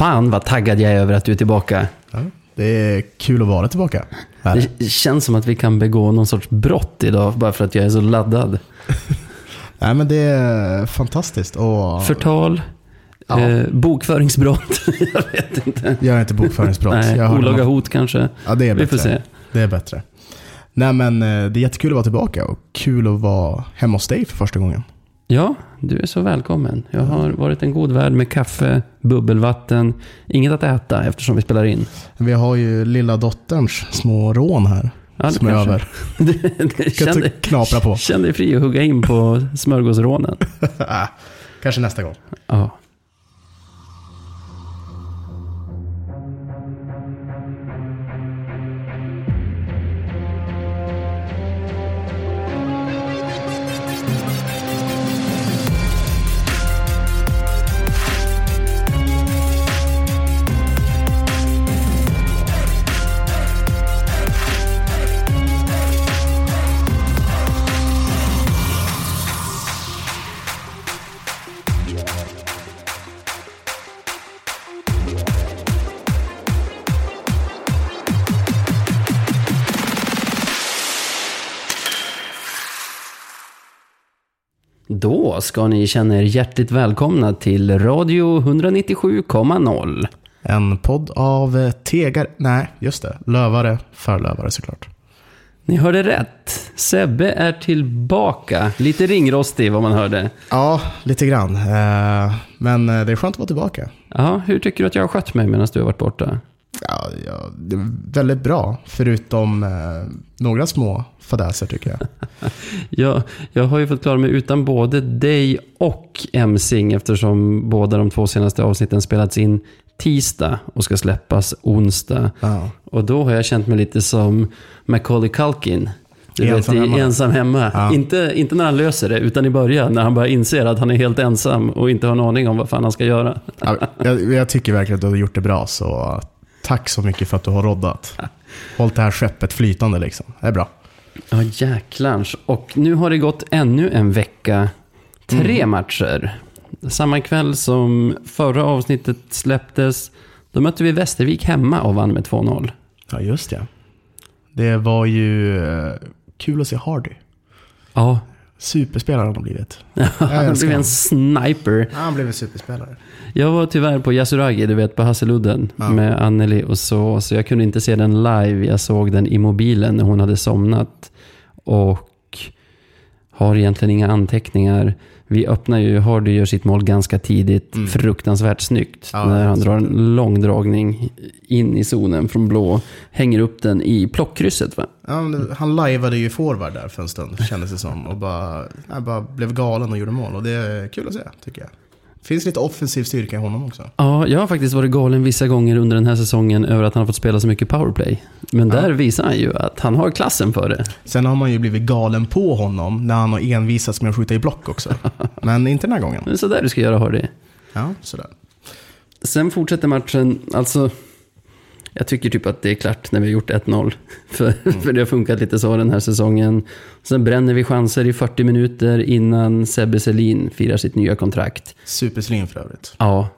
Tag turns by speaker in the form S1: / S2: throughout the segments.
S1: Fan vad taggad jag är över att du är tillbaka.
S2: Ja, det är kul att vara tillbaka. Här.
S1: Det känns som att vi kan begå någon sorts brott idag bara för att jag är så laddad.
S2: Nej, men det är fantastiskt. Och
S1: Förtal,
S2: Ja.
S1: eh, bokföringsbrott, jag vet inte.
S2: gör inte bokföringsbrott.
S1: Nej,
S2: Jag
S1: olaga hot kanske.
S2: Ja, det är
S1: Vi får
S2: bättre.
S1: se.
S2: Det är bättre. Nej, men eh, det är jättekul att vara tillbaka och kul att vara hemma hos dig för första gången.
S1: Ja, du är så välkommen. Jag har varit en god värd med kaffe, bubbelvatten, inget att äta eftersom vi spelar in.
S2: Vi har ju lilla dotterns små rån här.
S1: Ja,
S2: som är över.
S1: Det- det-
S2: Kan
S1: Känn
S2: du
S1: dig,
S2: knapra på.
S1: känn dig fri att hugga in på smörgåsrånen.
S2: Kanske nästa gång.
S1: Ja. Då ska ni känna er hjärtligt välkomna till Radio 197,0.
S2: En podd av eh, Tegar... Nej, just det. Lövare för lövare såklart.
S1: Ni hörde rätt. Sebbe är tillbaka. Lite ringrostig vad man hörde.
S2: Ja, lite grann. Eh, Men eh, det är skönt att vara tillbaka.
S1: Ja, hur tycker du att jag har skött mig medan du har varit borta?
S2: Ja, ja, det är väldigt bra. Förutom eh, några små fadäser tycker jag.
S1: Jag, jag har ju fått klara mig utan både dig och Emsing eftersom båda de två senaste avsnitten spelats in tisdag och ska släppas onsdag.
S2: Ja.
S1: Och då har jag känt mig lite som Macaulay Culkin. Du
S2: Ensam
S1: vet,
S2: hemma.
S1: ensam hemma.
S2: Ja.
S1: Inte, inte när han löser det, utan i början när han bara inser att han är helt ensam och inte har en aning om vad fan han ska göra.
S2: Ja, jag, jag tycker verkligen att du har gjort det bra, så tack så mycket för att du har roddat. Hållit det här skeppet flytande liksom. Det är bra.
S1: Ja, jäklarns. Och nu har det gått ännu en vecka. Tre
S2: Mm.
S1: matcher. Samma kväll som förra avsnittet släpptes, då mötte vi Västervik hemma och vann med 2-0.
S2: Ja, just det. Det var ju eh, kul att se Hardy.
S1: Ja,
S2: Superspelare han har blivit.
S1: han blev en sniper.
S2: Ja, han blev en superspelare.
S1: Jag var tyvärr på Yasuragi, du vet på Hasseludden,
S2: Ja.
S1: med Anneli och så, så jag kunde inte se den live. Jag såg den i mobilen när hon hade somnat. Och har egentligen inga anteckningar. Vi öppnar ju, Hardy gör sitt mål ganska tidigt,
S2: Mm.
S1: fruktansvärt snyggt.
S2: Ja,
S1: när han drar en lång dragning in i zonen från blå, hänger upp den i plockkrysset va?
S2: Ja, han lajvade ju forward där för en stund, kändes det som. Och bara, bara blev galen och gjorde mål. Och det är kul att se, tycker jag. Finns lite offensiv styrka i honom också.
S1: Ja, jag har faktiskt varit galen vissa gånger under den här säsongen över att han har fått spela så mycket powerplay. Men
S2: Ja.
S1: där visar han ju att han har klassen för det.
S2: Sen har man ju blivit galen på honom när han har envisats med att skjuta i block också. Men inte den här gången.
S1: Är sådär du ska göra Hardy.
S2: Ja, sådär.
S1: Sen fortsätter matchen, alltså jag tycker typ att det är klart när vi har gjort 1-0. För, för det har funkat lite så den här säsongen. Sen bränner vi chanser i 40 minuter innan Sebbe Selin firar sitt nya kontrakt.
S2: Superslim för övrigt.
S1: Ja,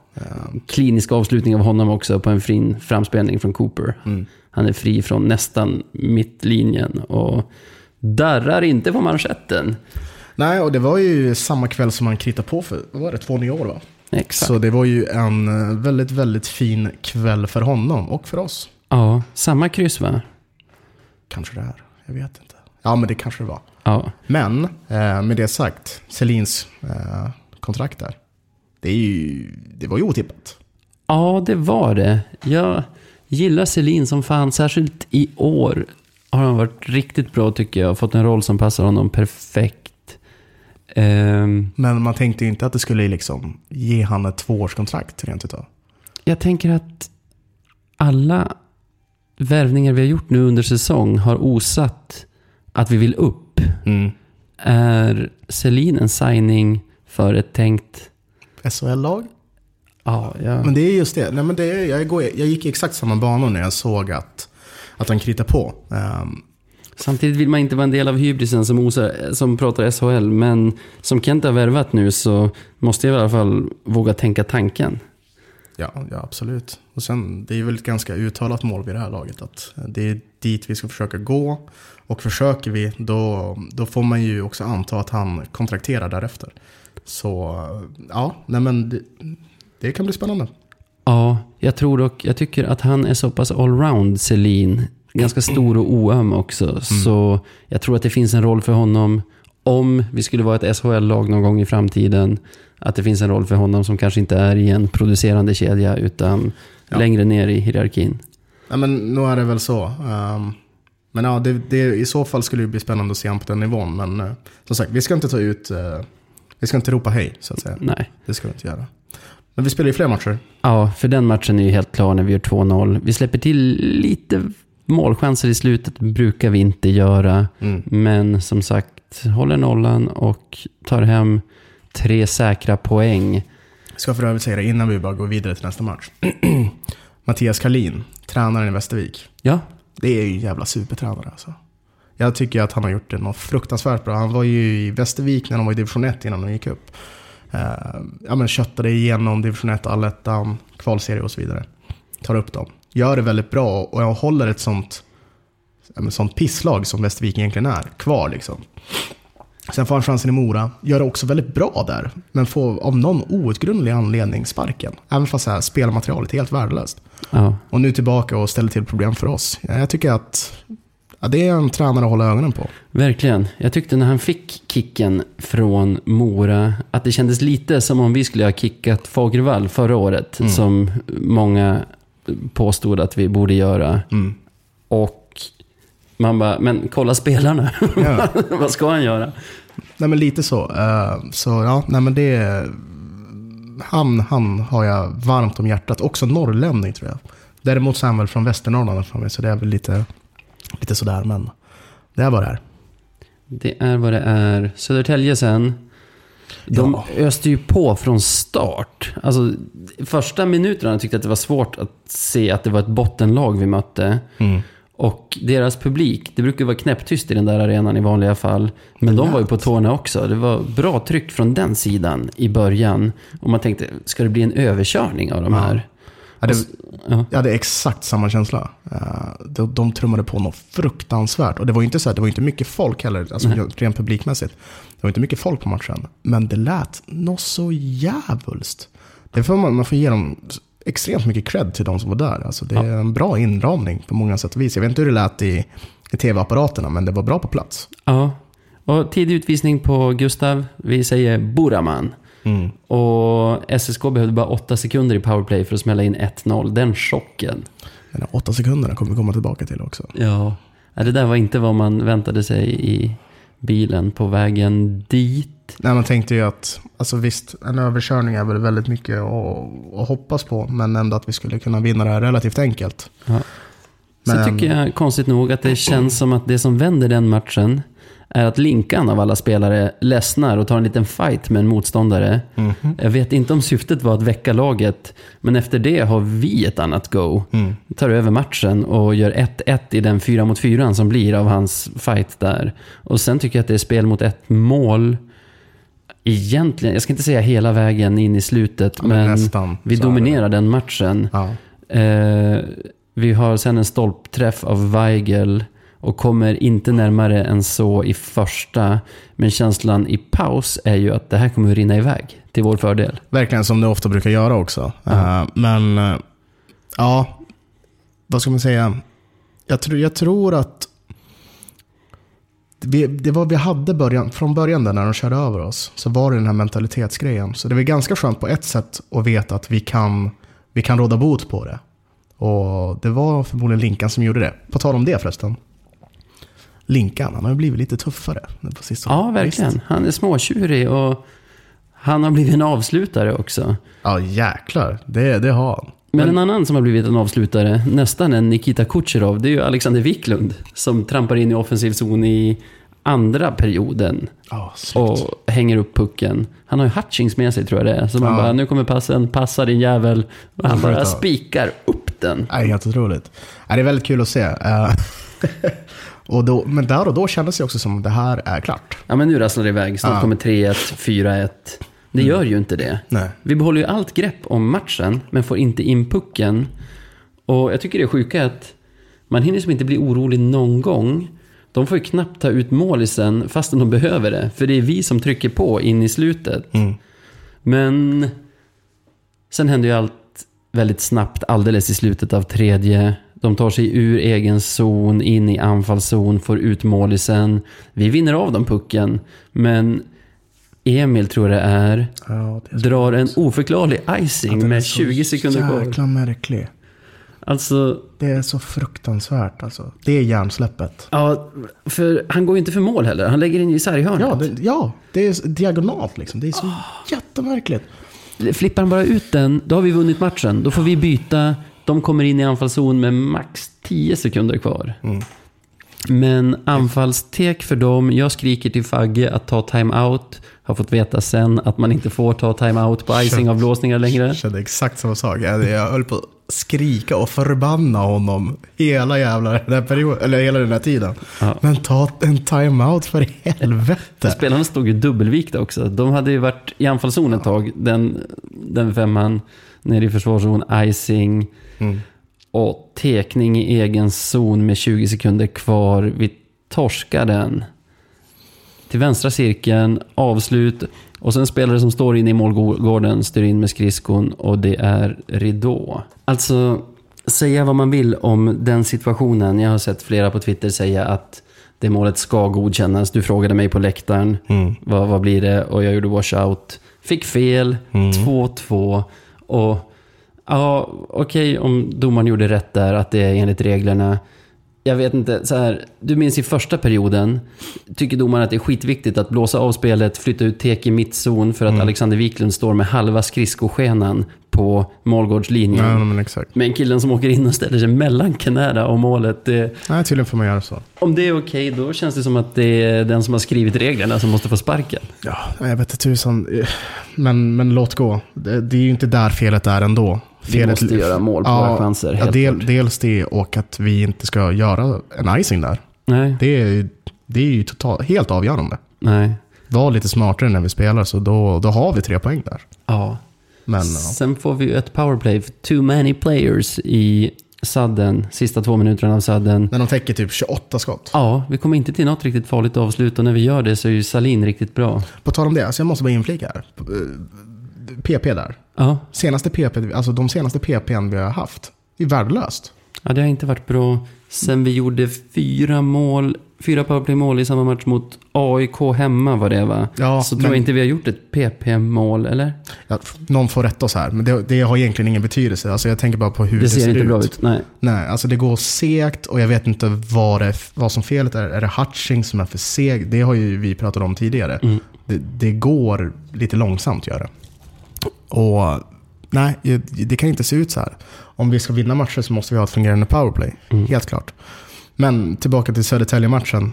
S1: klinisk avslutning av honom också på en fin framspelning från Cooper.
S2: Mm.
S1: Han är fri från nästan mittlinjen och darrar inte på manschetten.
S2: Nej, och det var ju samma kväll som han kritade på för, var det, två nya år va?
S1: Exakt.
S2: Så det var ju en eh, väldigt, väldigt fin kväll för honom och för oss.
S1: Ja, samma kryss va?
S2: Kanske det är, jag vet inte. Ja, men det kanske det var.
S1: Ja.
S2: Men eh, med det sagt, Selins eh, kontrakt där. Det, är ju, det var ju otippat.
S1: Ja, det var det. Jag gillar Selin som fan, särskilt i år har han varit riktigt bra tycker jag. Fått en roll som passar honom perfekt. Ehm,
S2: Men man tänkte ju inte att det skulle liksom ge han ett tvåårskontrakt rent utav.
S1: jag tänker att alla värvningar vi har gjort nu under säsong har osat att vi vill upp.
S2: Mm.
S1: Är Selin en signing för ett tänkt...
S2: SHL-lag?
S1: Ja, ja.
S2: Men det är just det. Nej, men det är, jag, går, jag gick i exakt samma banor när jag såg att, att han kritade på. Ehm,
S1: Samtidigt vill man inte vara en del av hybrisen som, osar, som pratar SHL, men som Kent har värvat nu så måste jag i alla fall våga tänka tanken.
S2: Ja, ja, absolut. Och sen, det är väl ett ganska uttalat mål vid det här laget. Att det är dit vi ska försöka gå. Och försöker vi, då, då får man ju också anta att han kontrakterar därefter. Så ja, nej men det, det kan bli spännande.
S1: Ja, jag tror dock, jag tycker att han är så pass allround, Selin. Ganska stor och oöm också. Mm. Så jag tror att det finns en roll för honom om vi skulle vara ett SHL-lag någon gång i framtiden. Att det finns en roll för honom som kanske inte är i en producerande kedja utan ja. längre ner i hierarkin.
S2: Ja, men nu är det väl så. Um, men ja, det, det, i så fall skulle det bli spännande att se honom på den nivån. Men uh, som sagt, vi ska inte ta ut, uh, vi ska inte ropa hej så att säga.
S1: Nej.
S2: Det ska vi inte göra. Men vi spelar ju fler matcher.
S1: Ja, för den matchen är ju helt klar när vi gör 2-0. Vi släpper till lite målchanser i slutet, brukar vi inte göra. Mm. Men som sagt, håller nollan och tar hem tre säkra poäng. Jag
S2: ska för övrigt säga det innan vi bara går vidare till nästa match. Mattias Karlin, tränaren i Västervik.
S1: Ja.
S2: Det är ju en jävla supertränare alltså. Jag tycker att han har gjort det något fruktansvärt bra. Han var ju i Västervik när de var i division 1 innan de gick upp. Uh, ja, men köttade igenom division 1, allettan, kvalserie och så vidare. Tar upp dem. Gör det väldigt bra och håller ett sånt, sånt pisslag som Västervik egentligen är kvar. Liksom. Sen får han chansen i Mora, gör det också väldigt bra där, men får av någon outgrundlig anledning sparken. Även fast här, spelmaterialet är helt värdelöst.
S1: Ja.
S2: Och nu tillbaka och ställer till problem för oss. Jag tycker att ja, det är en tränare att hålla ögonen på.
S1: Verkligen. Jag tyckte när han fick kicken från Mora, att det kändes lite som om vi skulle ha kickat Fagervall förra året, mm. som många påstod att vi borde göra.
S2: Mm.
S1: Och man bara, men kolla spelarna. Ja. Vad ska han göra?
S2: Nej men lite så. Uh, så ja, nej men det... Han, han har jag varmt om hjärtat. Också norrlänning tror jag. Däremot så är han väl från Västernorrland från mig, så det är väl lite, lite sådär. Men det är vad det är.
S1: Det är vad det är. Södertälje sen. De ja. öste ju på från start. Alltså, första minuterna tyckte jag att det var svårt att se att det var ett bottenlag vi mötte.
S2: Mm.
S1: Och deras publik, det brukar vara knäpptyst i den där arenan i vanliga fall. Men de var ju på tårna också. Det var bra tryck från den sidan i början. Och man tänkte, ska det bli en överkörning av de här?
S2: Ja. Jag hade exakt samma känsla. Uh, de, de trummade på något fruktansvärt. Och det var ju inte så här, det var inte mycket folk heller, alltså rent publikmässigt. Det var inte mycket folk på matchen. Men det lät något så jävulst. Det får man, man får ge dem extremt mycket cred till de som var där. Alltså det är ja. en bra inramning på många sätt och vis. Jag vet inte hur det lät i, i tv-apparaterna, men det var bra på plats.
S1: Ja, och tidig utvisning på Gustav. Vi säger Buraman.
S2: Mm.
S1: Och SSK behövde bara åtta sekunder i powerplay för att smälla in 1-0. Den chocken.
S2: Den åtta sekunderna kommer vi komma tillbaka till också.
S1: Ja, det där var inte vad man väntade sig i bilen på vägen dit.
S2: Nej, man tänkte ju att, alltså visst, en överkörning är väl väldigt mycket att, att hoppas på, men ändå att vi skulle kunna vinna det här relativt enkelt.
S1: Ja. Men... Så tycker jag konstigt nog att det känns som att det som vänder den matchen är att Linkan av alla spelare ledsnar och tar en liten fight med en motståndare.
S2: Mm.
S1: Jag vet inte om syftet var att väcka laget, men efter det har vi ett annat go.
S2: Mm.
S1: Tar över matchen och gör 1-1 i den 4 mot 4 som blir av hans fight där. Och sen tycker jag att det är spel mot ett mål. Egentligen, jag ska inte säga hela vägen in i slutet, ja, men, men vi dominerar den matchen.
S2: Ja.
S1: Eh, vi har sen en stolpträff av Weigel och kommer inte närmare än så i första. Men känslan i paus är ju att det här kommer att rinna iväg till vår fördel.
S2: Verkligen, som det ofta brukar göra också. Uh, men uh, ja, vad ska man säga? Jag, tr jag tror att vi, det var vi hade början, från början där när de körde över oss, så var det den här mentalitetsgrejen. Så det var ganska skönt på ett sätt att veta att vi kan, vi kan råda bot på det. Och det var förmodligen Linkan som gjorde det. På tal om det förresten. Linkan, han har blivit lite tuffare på sistone.
S1: Ja, verkligen. Han är småtjurig och han har blivit en avslutare också.
S2: Ja, jäklar. Det, det har han.
S1: Men en annan som har blivit en avslutare, nästan en Nikita Kucherov, det är ju Alexander Wiklund. Som trampar in i offensiv zon i andra perioden.
S2: Oh,
S1: och hänger upp pucken. Han har ju Hutchings med sig tror jag det är. Så man ja. bara, nu kommer passen, passa din jävel. Och han bara spikar upp den.
S2: Ja, helt otroligt. Det är väldigt kul att se. Uh, Och då, men där och då kändes det också som att det här är klart.
S1: Ja, men nu rasslar det iväg. Snart ja. kommer 3-1, 4-1. Det gör ju inte det.
S2: Nej.
S1: Vi behåller ju allt grepp om matchen, men får inte in pucken. Och jag tycker det är sjuka att man hinner som inte bli orolig någon gång. De får ju knappt ta ut målisen fastän de behöver det. För det är vi som trycker på in i slutet. Men sen händer ju allt väldigt snabbt alldeles i slutet av tredje. De tar sig ur egen zon, in i anfallszon, får ut målisen. Vi vinner av dem pucken, men Emil tror jag det är,
S2: Ja, det är så,
S1: drar en oförklarlig icing
S2: den är
S1: med
S2: så
S1: 20 sekunder kvar.
S2: Jäkla märklig.
S1: Alltså,
S2: Det är så fruktansvärt alltså. Det är hjärnsläppet.
S1: ja, för han går ju inte för mål heller. Han lägger in i sarghörnet.
S2: Ja det, ja, det är diagonalt liksom. Det är så jättemärkligt.
S1: Flippar han bara ut den, då har vi vunnit matchen. Då får vi byta. De kommer in i anfallszon med max 10 sekunder kvar. Men anfallstek för dem. Jag skriker till Fagge att ta time-out. Har fått veta sen att man inte får ta time-out på icing-avblåsningar längre.
S2: Jag kände exakt samma sak. Jag, höll på att skrika och förbanna honom hela jävla den här perioden, eller hela den här tiden.
S1: Ja.
S2: Men ta en timeout för helvete.
S1: Spelarna stod ju dubbelvikta också. De hade ju varit i anfallszon ett tag. Den, den femman nere i försvarszon, icing och tekning i egen zon med 20 sekunder kvar. Vi torskar den. Till vänstra cirkeln, avslut och sen spelare som står inne i målgården styr in med skridskon och det är ridå. Alltså, säga vad man vill om den situationen. Jag har sett flera på Twitter säga att det målet ska godkännas. Du frågade mig på läktaren, vad, vad blir det? Och jag gjorde washout. Fick fel, 2-2. Och ja, okej om domaren gjorde rätt där, att det är enligt reglerna. Jag vet inte, så här, du minns i första perioden, tycker domaren att det är skitviktigt att blåsa av spelet, flytta ut tek i mittzon för att Alexander Wiklund står med halva skridskoskenan på målgårdslinjen.
S2: Ja, men exakt.
S1: Men killen som åker in och ställer sig mellan Canada och målet, det,
S2: Nej, tydligen får man göra så.
S1: om det är okej, då känns det som att det är den som har skrivit reglerna som måste få sparken.
S2: Ja, jag vet inte tusan. Men, men låt gå. Det, det är ju inte där felet är ändå.
S1: Vi måste göra mål på våra chanser,
S2: Ja, del, dels det och att vi inte ska göra en icing där.
S1: Nej,
S2: Det är, det är ju totalt, helt avgörande.
S1: nej.
S2: Var lite smartare när vi spelar så då, då har vi tre poäng där.
S1: Ja.
S2: Men ja.
S1: Sen får vi ju ett powerplay too many players i sadden, sista två minuterna av sadden.
S2: när de täcker typ 28 skott.
S1: Ja, vi kommer inte till något riktigt farligt avslut och när vi gör det så är ju Salin riktigt bra.
S2: På tal om det, alltså jag måste bara inflika här. PP där.
S1: Ja,
S2: Senaste PP, alltså de senaste PPn vi har haft. Är värdelöst.
S1: ja det har inte varit bra sen vi gjorde fyra mål, fyra powerplay-mål i samma match mot AIK hemma var det va?
S2: Ja,
S1: så tror
S2: men-
S1: jag inte vi har gjort ett PP-mål, eller?
S2: Ja, någon får rätta oss här, men det, det har egentligen ingen betydelse. Alltså jag tänker bara på hur det,
S1: Det ser inte bra ut. Nej.
S2: Nej, alltså det går segt och jag vet inte vad, det, vad som felet är. Är det Hutching som är för seg? Det har ju vi pratat om tidigare.
S1: Mm.
S2: Det, det går lite långsamt gör det. Och nej, det kan inte se ut så här. Om vi ska vinna matcher så måste vi ha ett fungerande powerplay.
S1: Mm.
S2: Helt klart. Men tillbaka till Södertälje-matchen.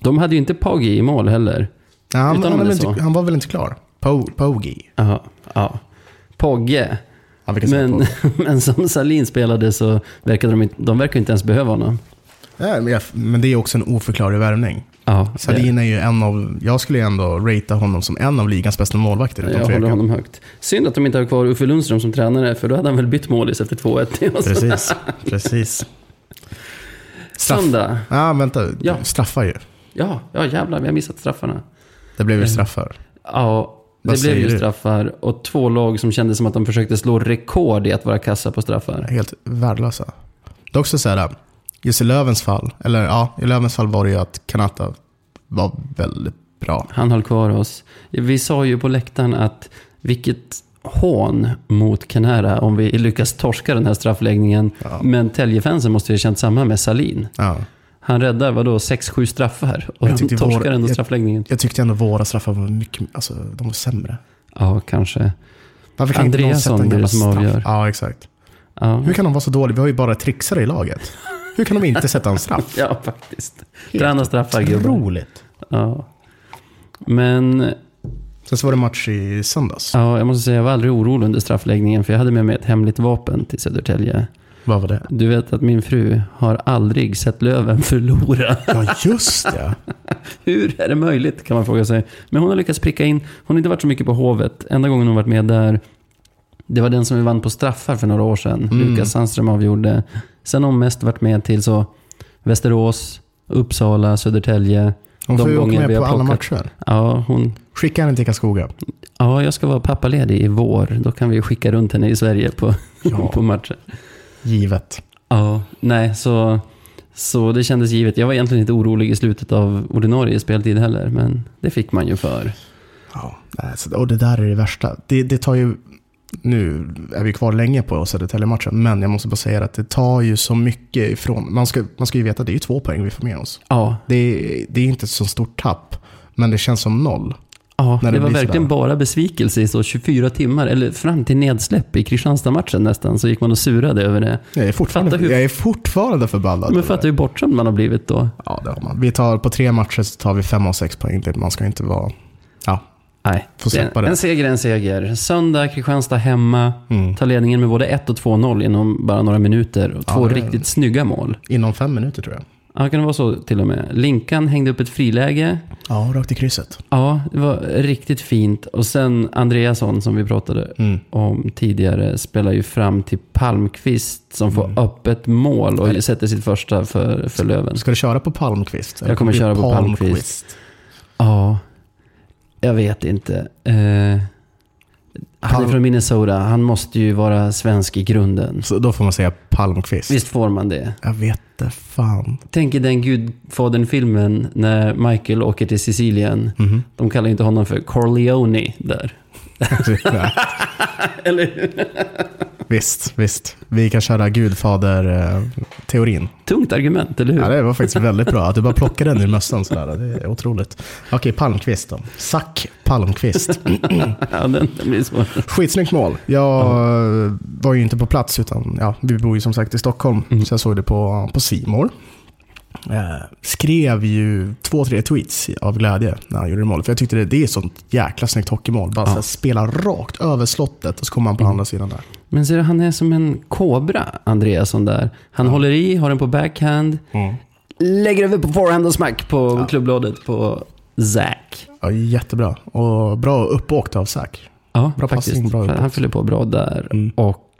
S1: De hade ju inte Poggi i mål heller.
S2: Nej, han, han, inte, han var väl inte klar? Po, Pogi.
S1: Ja, ja. Pogge.
S2: Ja,
S1: Men,
S2: Poggi.
S1: men som Salin spelade så verkade de inte, de verkar inte ens behöva honom.
S2: Jag, men det är också en oförklarlig värvning.
S1: Ja,
S2: Salin är ju en av, jag skulle ju ändå ratea honom som en av ligans bästa målvakter.
S1: jag håller honom högt. Synd att de inte har kvar Uffe Lundström som tränare, för då hade han väl bytt målis efter 2-1. Och så-
S2: Precis, precis. Straff.
S1: Söndag.
S2: Ja, vänta.
S1: Ja.
S2: Straffar ju.
S1: Ja, ja jävlar, vi har missat straffarna.
S2: Det blev ju straffar.
S1: Ja,
S2: Vad
S1: det blev
S2: säger
S1: ju
S2: du?
S1: straffar och två lag som kände som att de försökte slå rekord i att vara kassa på straffar.
S2: Helt värdelösa. Det är också så här, just i Lövens fall, eller ja, i Lövens fall var det ju att Kanata var väldigt bra.
S1: Han höll kvar oss. Vi sa ju på läktaren att vilket hån mot Canara om vi lyckas torska den här straffläggningen.
S2: Ja.
S1: Men Täljefansen måste ju ha känt samma med Salin.
S2: Ja.
S1: Han räddar vadå, 6-7 straffar och
S2: Jag
S1: de torskar
S2: vår-
S1: ändå straffläggningen.
S2: Jag tyckte ändå våra straffar var mycket, alltså de var sämre.
S1: Ja, kanske.
S2: Varför kan inte någon
S1: Andreasson
S2: sätta en jävla straff?
S1: avgör.
S2: Ja, exakt.
S1: Ja,
S2: Hur kan de vara så dåliga? Vi har ju bara trixare i laget. Hur kan de inte sätta en straff?
S1: ja faktiskt. Träna straffar gubbar.
S2: Otroligt.
S1: Ja. Men
S2: Sen så var det match i söndags.
S1: ja, jag måste säga, jag var aldrig orolig under straffläggningen för jag hade med mig ett hemligt vapen till Södertälje.
S2: Vad var det?
S1: Du vet att min fru har aldrig sett Löven förlora.
S2: Ja, just det.
S1: Hur är det möjligt kan man fråga sig. Men hon har lyckats pricka in. Hon har inte varit så mycket på Hovet. Enda gången hon varit med där, det var den som vi vann på straffar för några år sedan.
S2: Mm.
S1: Lukas Sandström avgjorde. Sen har hon mest varit med till så Västerås, Uppsala, Södertälje.
S2: Hon
S1: De
S2: får ju åka med på alla
S1: plockat.
S2: matcher.
S1: Ja, hon,
S2: Skicka henne till Karlskoga.
S1: ja, jag ska vara pappaledig i vår. Då kan vi skicka runt henne i Sverige på,
S2: Ja.
S1: på matcher.
S2: Givet.
S1: Ja, nej, så, så det kändes givet. Jag var egentligen inte orolig i slutet av ordinarie speltid heller, men det fick man ju för.
S2: Ja, och det där är det värsta. Det, det tar ju, nu är vi kvar länge på Södertälje-matchen, men jag måste bara säga att det tar ju så mycket ifrån. Man ska, man ska ju veta att det är ju två poäng vi får med oss.
S1: Ja,
S2: Det, det är inte ett så stort tapp, men det känns som noll.
S1: ja det,
S2: det
S1: var verkligen bara besvikelse i så 24 timmar, eller fram till nedsläpp i Kristianstad-matchen nästan, så gick man och surade över det.
S2: Jag är fortfarande,
S1: hur-
S2: jag är fortfarande förbannad.
S1: Men fattar hur bortskämd man har blivit då.
S2: Ja, det har man. Vi tar, på tre matcher så tar vi fem av sex poäng. Det- Man ska inte vara... Ja,
S1: Nej,
S2: Får släppa
S1: en,
S2: det.
S1: en seger är en seger. Söndag, Kristianstad hemma.
S2: mm.
S1: Tar ledningen med både 1 och 2-0 inom bara några minuter. Och
S2: Ja,
S1: två riktigt snygga mål.
S2: inom fem minuter tror jag.
S1: Ja, kan det vara så till och med. Linkan hängde upp ett friläge.
S2: Ja, rakt i krysset.
S1: Ja, det var riktigt fint. Och sen Andreasson som vi pratade
S2: Mm.
S1: om tidigare spelar ju fram till Palmqvist som får öppet mål och sätter sitt första för, för Löven.
S2: Ska du köra på Palmqvist? Eller
S1: Jag kommer köra på Palmqvist. Ja, jag vet inte. Eh, han är från Minnesota. Han måste ju vara svensk i grunden.
S2: Så då får man säga Palmqvist.
S1: Visst får man det?
S2: Jag vet det fan.
S1: Tänk i den Gudfadern-filmen när Michael åker till Sicilien.
S2: Mhm.
S1: De kallar inte honom för Corleone där. Eller
S2: visst, visst. Vi kan köra Gudfader-teorin.
S1: Tungt argument, eller hur?
S2: Ja, det var faktiskt väldigt bra. Att du bara plockade den ur mössan sådär. Det är otroligt. Okej, Palmqvist då. Zack Palmqvist.
S1: Ja, den, den blir svår.
S2: Skitsnyggt mål. Jag var ju inte på plats utan ja, vi bor ju som sagt i Stockholm.
S1: Mm.
S2: Så jag såg det på, på More. Eh, skrev ju två, tre tweets av glädje när han gjorde målet. För jag tyckte det, det är ett sånt jäkla snyggt hockeymål. Bara
S1: Ja.
S2: spela rakt över slottet och så kommer han på
S1: Mm.
S2: andra sidan där.
S1: Men ser du, han är som en kobra, Andreasson där. Han håller i, har den på backhand, lägger över på forehand och smack på
S2: Ja.
S1: klubbladet på Zack.
S2: Ja, jättebra. Och bra uppåkt av Zack.
S1: Ja,
S2: Bra
S1: faktiskt.
S2: passning, bra
S1: han fyller på bra där.
S2: Mm.
S1: Och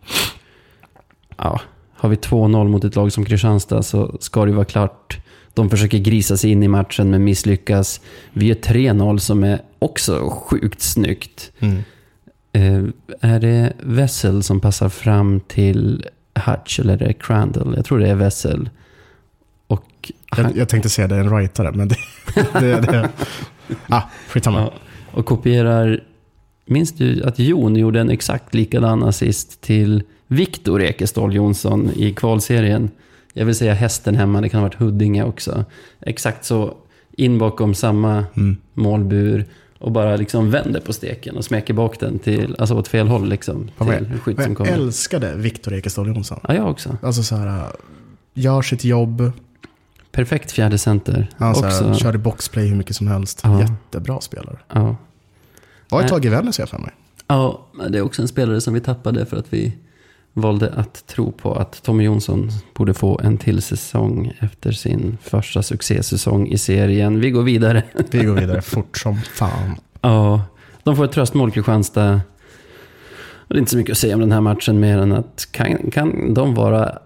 S1: ja, har vi 2-0 mot ett lag som Kristianstad så ska det ju vara klart. De försöker grisa sig in i matchen men misslyckas. Vi gör 3-0 som är också sjukt snyggt.
S2: Mm.
S1: Eh, är det Wessel som passar fram till Hutch eller är det Crandall? Jag tror det är Wessel. Och
S2: Jag, jag tänkte säga det är en rightare, men det... det, det ah, skitsamma.
S1: ja, och kopierar... Minns du att Jon gjorde en exakt likadan assist till Viktor Ekeståhl Jonsson i kvalserien? Jag vill säga hästen hemma, det kan ha varit Huddinge också. Exakt så, in bakom samma
S2: Mm.
S1: målbur och bara liksom vänder på steken och smäcker bak den till, alltså åt fel håll liksom.
S2: Vad
S1: Till
S2: jag,
S1: som
S2: jag
S1: kommer.
S2: älskade Viktor Ekeståhl Jonsson.
S1: Ja, jag också.
S2: Alltså så här, gör sitt jobb.
S1: Perfekt fjärde center.
S2: Han så här, körde boxplay hur mycket som helst.
S1: Ja.
S2: Jättebra spelare.
S1: Ja.
S2: Var ett tag i Vännäs jag för mig.
S1: ja, det är också en spelare som vi tappade för att vi valde att tro på att Tommy Jonsson borde få en till säsong efter sin första succésäsong i serien. Vi går vidare.
S2: Vi går vidare fort som fan.
S1: Ja, de får ett tröstmål Kristianstad. Det är inte så mycket att säga om den här matchen mer än att kan, kan de vara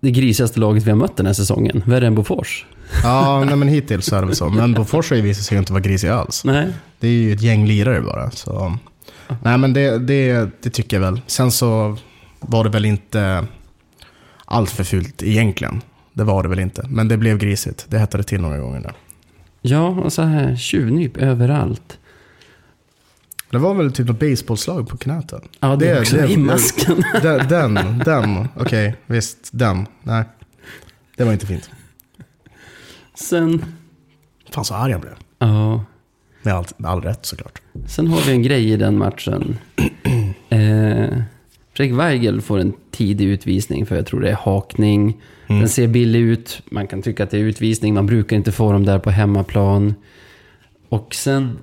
S1: det grisigaste laget vi har mött den här säsongen? Värre än Bofors?
S2: Ja, nej, men hittills är det väl så. Men Bofors har ju visat sig inte vara grisig alls.
S1: Nej.
S2: Det är ju ett gäng lirare bara. Så. Nej, men det, det, det tycker jag väl. Sen så var det väl inte allt för fult egentligen. Det var det väl inte. Men det blev grisigt. Det hettade till några gånger där.
S1: Ja, och så här tjuvnyp överallt.
S2: Det var väl typ något baseballslag på knäten.
S1: Ja, det, är också
S2: det-
S1: i masken.
S2: Den, den, den. okej, visst, den. Nej, det var inte fint.
S1: Sen,
S2: Fan så arg han blev.
S1: ja,
S2: Med all, all rätt såklart.
S1: sen har vi en grej i den matchen. Eh, Fredrik Weigel får en tidig utvisning för jag tror det är hakning.
S2: Mm.
S1: Den ser billig ut. Man kan tycka att det är utvisning. Man brukar inte få dem där på hemmaplan. Och sen,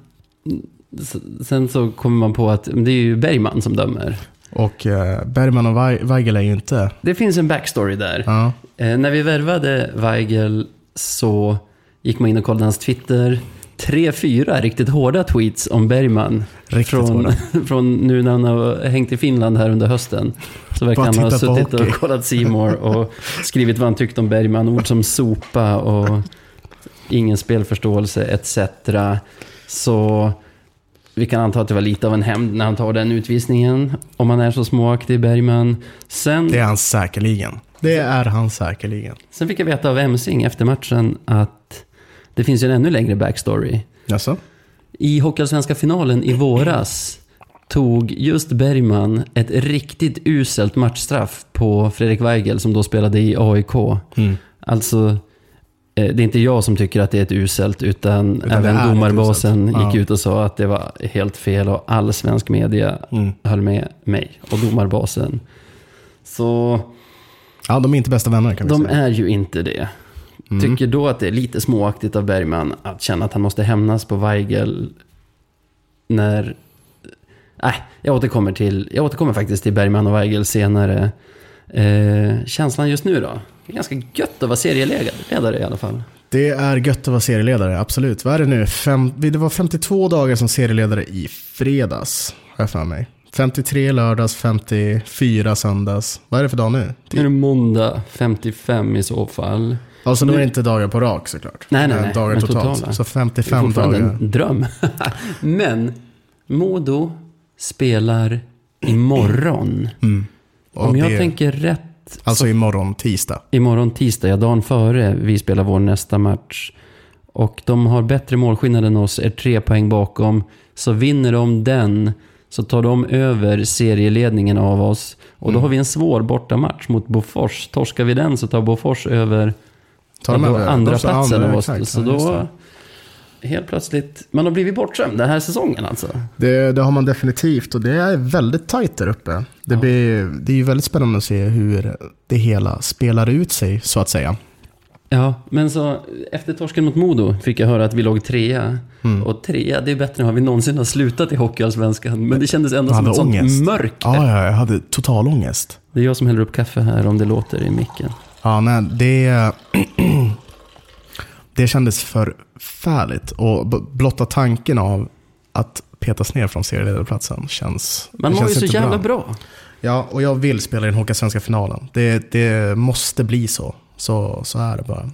S1: sen så kommer man på att det är ju Bergman som dömer.
S2: Och eh, Bergman och Wei- Weigel är ju inte...
S1: Det finns en backstory där.
S2: Ja.
S1: Eh, när vi värvade Weigel så gick man in och kollade hans Twitter. Tre, fyra riktigt hårda tweets om Bergman.
S2: Riktigt
S1: från, från nu när han har hängt i Finland här under hösten. Så verkar han ha suttit och kollat Simor och skrivit vad han tyckte om Bergman. Ord som sopa och ingen spelförståelse etc. Så vi kan anta att det var lite av en hämnd när han tar den utvisningen. Om han är så småaktig, Bergman. Sen...
S2: Det är han säkerligen. Det är han säkerligen.
S1: Sen fick jag veta av Emsing efter matchen att det finns ju en ännu längre backstory.
S2: Jaså?
S1: I Hockeyallsvenska finalen i våras tog just Bergman ett riktigt uselt matchstraff på Fredrik Weigel som då spelade i AIK.
S2: Mm.
S1: Alltså, eh, det är inte jag som tycker att det är ett uselt, utan,
S2: Utan
S1: även domarbasen gick
S2: Ja.
S1: ut och sa att det var helt fel och all svensk media
S2: Mm.
S1: höll med mig och domarbasen. Så
S2: Ja, de är inte bästa vänner kan vi
S1: de
S2: säga.
S1: är ju inte det.
S2: Mm.
S1: Tycker då att det är lite småaktigt av Bergman att känna att han måste hämnas på Weigel när... Nej, jag återkommer, till, jag återkommer faktiskt till Bergman och Weigel senare. Eh, känslan just nu då? Det är ganska gött att vara serieledare i alla fall.
S2: Det är gött att vara serieledare, absolut. Vad är det nu? Fem, det var 52 dagar som serieledare i fredags, har jag för mig. 53 lördags, 54 söndags. Vad är det för dag nu?
S1: Nu är det måndag 55 i så fall.
S2: Alltså då är
S1: Nu-
S2: det inte dagar på rak såklart.
S1: Nej, nej, nej,
S2: Dagar totalt.
S1: totala.
S2: Så
S1: Det är
S2: 55
S1: fortfarande
S2: dagar.
S1: en dröm. Men Modo spelar imorgon.
S2: Mm.
S1: Om jag
S2: det-
S1: tänker rätt
S2: Alltså imorgon tisdag.
S1: Imorgon tisdag, ja, dagen före vi spelar vår nästa match. Och de har bättre målskillnad än oss, är tre poäng bakom. Så vinner de den så tar de över serieledningen av oss. Och då har vi en svår bortamatch mot Bofors. Torskar vi den så tar Bofors över
S2: Tar de
S1: ja,
S2: över?
S1: andra platsen
S2: andra,
S1: av oss.
S2: exakt.
S1: Så
S2: Ja,
S1: då helt plötsligt, man har blivit bortskämd den här säsongen alltså.
S2: Det, det har man definitivt och det är väldigt tajt där uppe. Det, blir, det är ju väldigt spännande att se hur det hela spelar ut sig, så att säga.
S1: Ja, men så efter torsken mot Modo fick jag höra att vi låg trea.
S2: Mm.
S1: Och trea, det är bättre än vad vi någonsin har slutat i Hockeyallsvenskan. Men det kändes ändå som ett sånt
S2: ångest.
S1: mörker.
S2: Ja, ja, jag hade total ångest.
S1: Det är jag som häller upp kaffe här om det låter i micken.
S2: Ja, nej, det, det kändes förfärligt. Och blotta tanken av att petas ner från serieledarplatsen känns
S1: Man mår ju så jävla bra.
S2: Ja, och jag vill spela i den Hockeysvenska finalen. Det, det måste bli så. så. Så är det bara.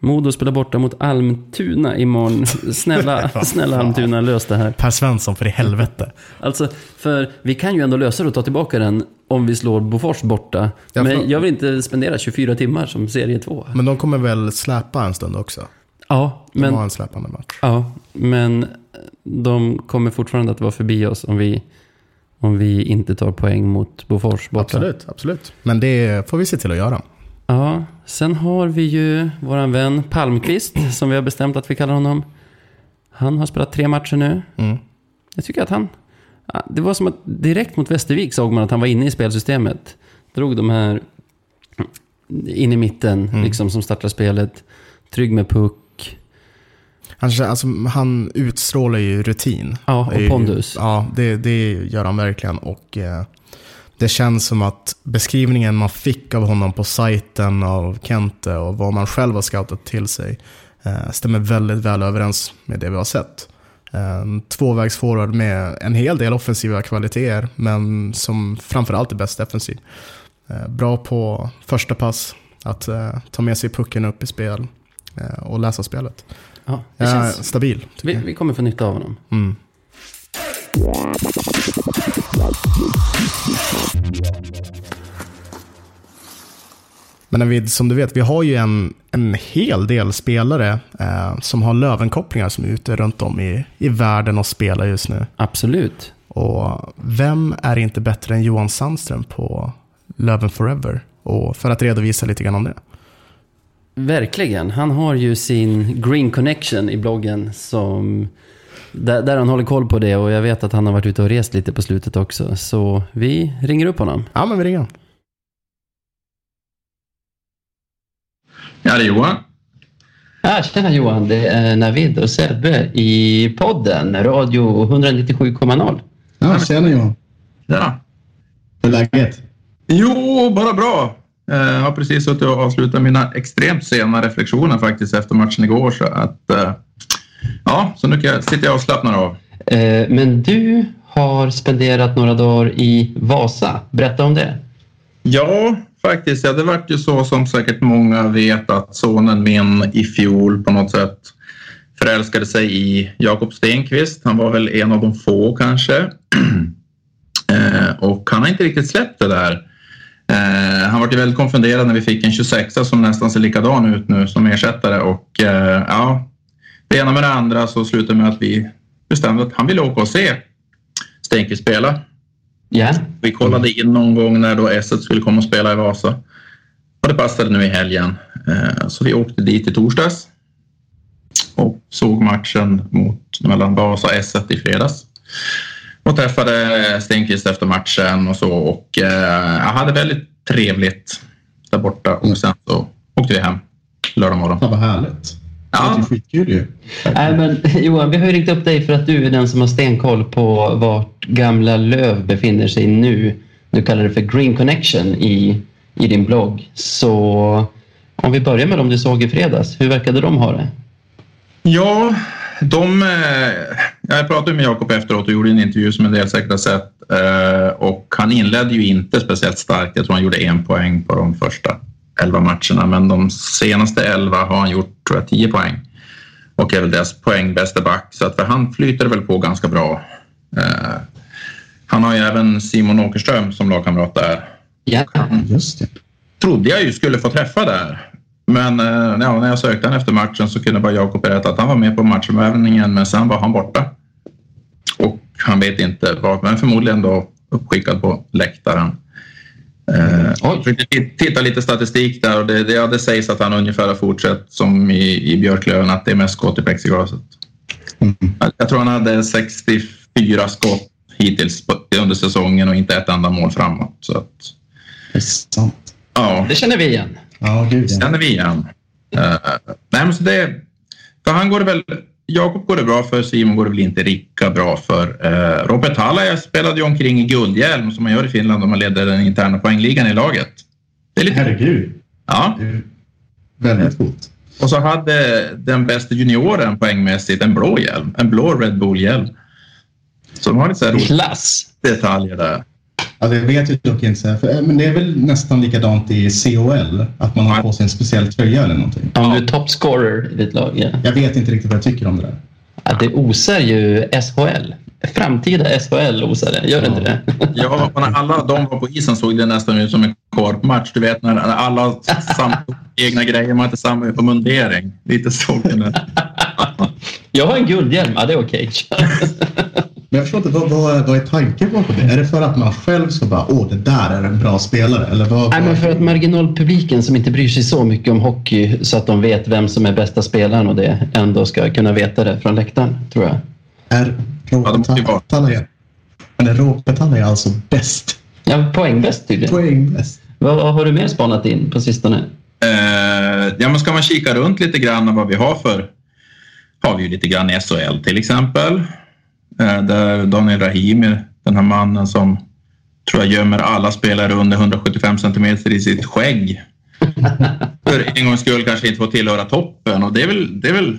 S1: Modo spelar borta mot Almtuna imorgon. Snälla, snälla Almtuna, lös det här.
S2: Per Svensson, för i helvete.
S1: Alltså, för vi kan ju ändå lösa det och ta tillbaka den om vi slår Bofors borta.
S2: Ja, för-
S1: Men jag vill inte spendera 24 timmar som serie 2.
S2: Men de kommer väl släpa en stund också?
S1: Ja,
S2: De
S1: men
S2: har en släpande match.
S1: Ja, men de kommer fortfarande att vara förbi oss om vi, om vi inte tar poäng mot Bofors borta.
S2: Absolut, absolut. Men det får vi se till att göra.
S1: Ja, sen har vi ju våran vän Palmqvist, som vi har bestämt att vi kallar honom. Han har spelat tre matcher nu.
S2: Mm.
S1: Jag tycker att han... Det var som att direkt mot Västervik såg man att han var inne i spelsystemet. Drog de här in i mitten,
S2: Mm.
S1: liksom som startar spelet. Trygg med puck.
S2: Han, alltså, han utstrålar ju rutin.
S1: Ja, och pondus.
S2: Ja, det, det gör han verkligen. Och eh, det känns som att beskrivningen man fick av honom på sajten av Kente och vad man själv har scoutat till sig eh, stämmer väldigt väl överens med det vi har sett. En tvåvägsforward med en hel del offensiva kvaliteter, men som framförallt är bäst defensiv. Eh, bra på första pass, att eh, ta med sig pucken upp i spel eh, och läsa spelet.
S1: Ja, det känns...
S2: stabil.
S1: Vi, vi kommer få nytta av honom.
S2: Mm. Men vi, som du vet, vi har ju en, en hel del spelare eh, som har Lövenkopplingar som är ute runt om i, i världen och spelar just nu.
S1: Absolut.
S2: Och vem är inte bättre än Johan Sandström på Löven Forever? Och för att redovisa lite grann om det.
S1: Verkligen. Han har ju sin Green Connection i bloggen som... Där, där han håller koll på det och jag vet att han har varit ute och rest lite på slutet också. Så vi ringer upp honom.
S2: Ja, men vi ringer.
S3: Ja, det är Johan.
S1: Ah, tjena Johan, det är Navid och Sebbe i podden Radio 197,0.
S4: Ja, tjena Johan.
S3: Ja.
S2: Hur är läget?
S3: Jo, bara bra. Jag har precis suttit och avslutat mina extremt sena reflektioner faktiskt efter matchen igår. Så att, eh, ja, så nu sitter jag och slappnar av.
S1: Eh, men du har spenderat några dagar i Vasa. Berätta om det.
S3: Ja, faktiskt. Ja, det vart ju så som säkert många vet att sonen min i fjol på något sätt förälskade sig i Jakob Stenqvist. Han var väl en av de få kanske. eh, och han har inte riktigt släppt det där. Eh, han var ju väldigt konfunderad när vi fick en 26 som nästan ser likadan ut nu som ersättare och eh, ja, det ena med det andra så slutade med att vi bestämde att han ville åka och se Stenqvist spela.
S1: Yeah.
S3: Vi kollade in någon gång när då S skulle komma och spela i Vasa. Och det passade nu i helgen. Eh, så vi åkte dit i torsdags och såg matchen mot, mellan Vasa och S i fredags. Och träffade Stenqvist efter matchen och så och eh, jag hade väldigt trevligt där borta och sen så åkte vi hem lördag morgon.
S2: Ja, vad härligt. Ja. Det är skitkul ju.
S1: Nej, men, Johan, vi har ju ringt upp dig för att du är den som har stenkoll på vart gamla Löv befinner sig nu. Du kallar det för Green Connection i, i din blogg. Så om vi börjar med dem du såg i fredags, hur verkade de ha det?
S3: Ja, de, eh, jag pratade med Jakob efteråt och gjorde en intervju som en del säkert har sett. Eh, och han inledde ju inte speciellt starkt. Jag tror han gjorde en poäng på de första elva matcherna, men de senaste elva har han gjort tror jag, tio poäng och är väl deras poängbästa back. Så att för han flyter väl på ganska bra. Eh, han har ju även Simon Åkerström som lagkamrat där.
S1: Ja,
S2: just det.
S3: Trodde jag ju skulle få träffa där. Men ja, när jag sökte han efter matchen så kunde bara Jakob berätta att han var med på matchövningen men sen var han borta. Och han vet inte vad, men förmodligen då uppskickad på läktaren. Eh, jag titta lite statistik där och det, det, det sägs att han ungefär har fortsatt som i, i Björklöven, att det är mest skott i plexiglaset. Mm. Jag tror han hade 64 skott hittills under säsongen och inte ett enda mål framåt. Så att,
S2: det är sant.
S1: Ja. Det känner vi igen.
S3: Ja, gud, ja. känner vi igen. Uh, nej, men så det, för han går det väl Jakob går det bra för, Simon går det väl inte lika bra för. Eh, Robert Halla spelade ju omkring i guldhjälm som man gör i Finland om man leder den interna poängligan i laget.
S2: Det är lite... Herregud.
S3: Ja.
S2: väldigt coolt.
S3: Och så hade den bästa junioren poängmässigt en blå hjälm, en blå Red Bull-hjälm. Så de har lite så här
S1: Klass!
S3: detaljer där.
S2: Ja, det vet jag dock inte. För, men det är väl nästan likadant i COL? Att man har på sig en speciell tröja eller någonting?
S1: Om du är toppscorer i ditt lag, ja.
S2: Jag vet inte riktigt vad jag tycker om det där.
S1: Ja, det osar ju SHL. Framtida SHL osar det, gör det ja. inte det?
S3: Ja, när alla de var på isen såg det nästan ut som en korpmatch. Du vet när alla samma egna grejer, man inte samma mundering. Lite så.
S1: Jag har en guldhjälm, ja det är okej. Okay.
S2: Men jag förstår inte, vad, vad, vad är tanken bakom det? Är det för att man själv ska bara, åh, det där är en bra spelare? Eller vad,
S1: Nej, men för att marginalpubliken som inte bryr sig så mycket om hockey så att de vet vem som är bästa spelaren och det ändå ska kunna veta det från läktaren, tror jag.
S2: Är Råpetalla ja, Råpetalla alltså bäst?
S1: Ja, poängbäst tydligen.
S2: Poängbäst.
S1: Vad har du mer spanat in på sistone?
S3: Uh, ja, men ska man kika runt lite grann vad vi har för har vi ju lite grann i SHL till exempel. Eh, där Daniel Rahimi, den här mannen som tror jag gömmer alla spelare under 175 centimeter i sitt skägg. För en gångs skull kanske inte får tillhöra toppen och det är väl, det är väl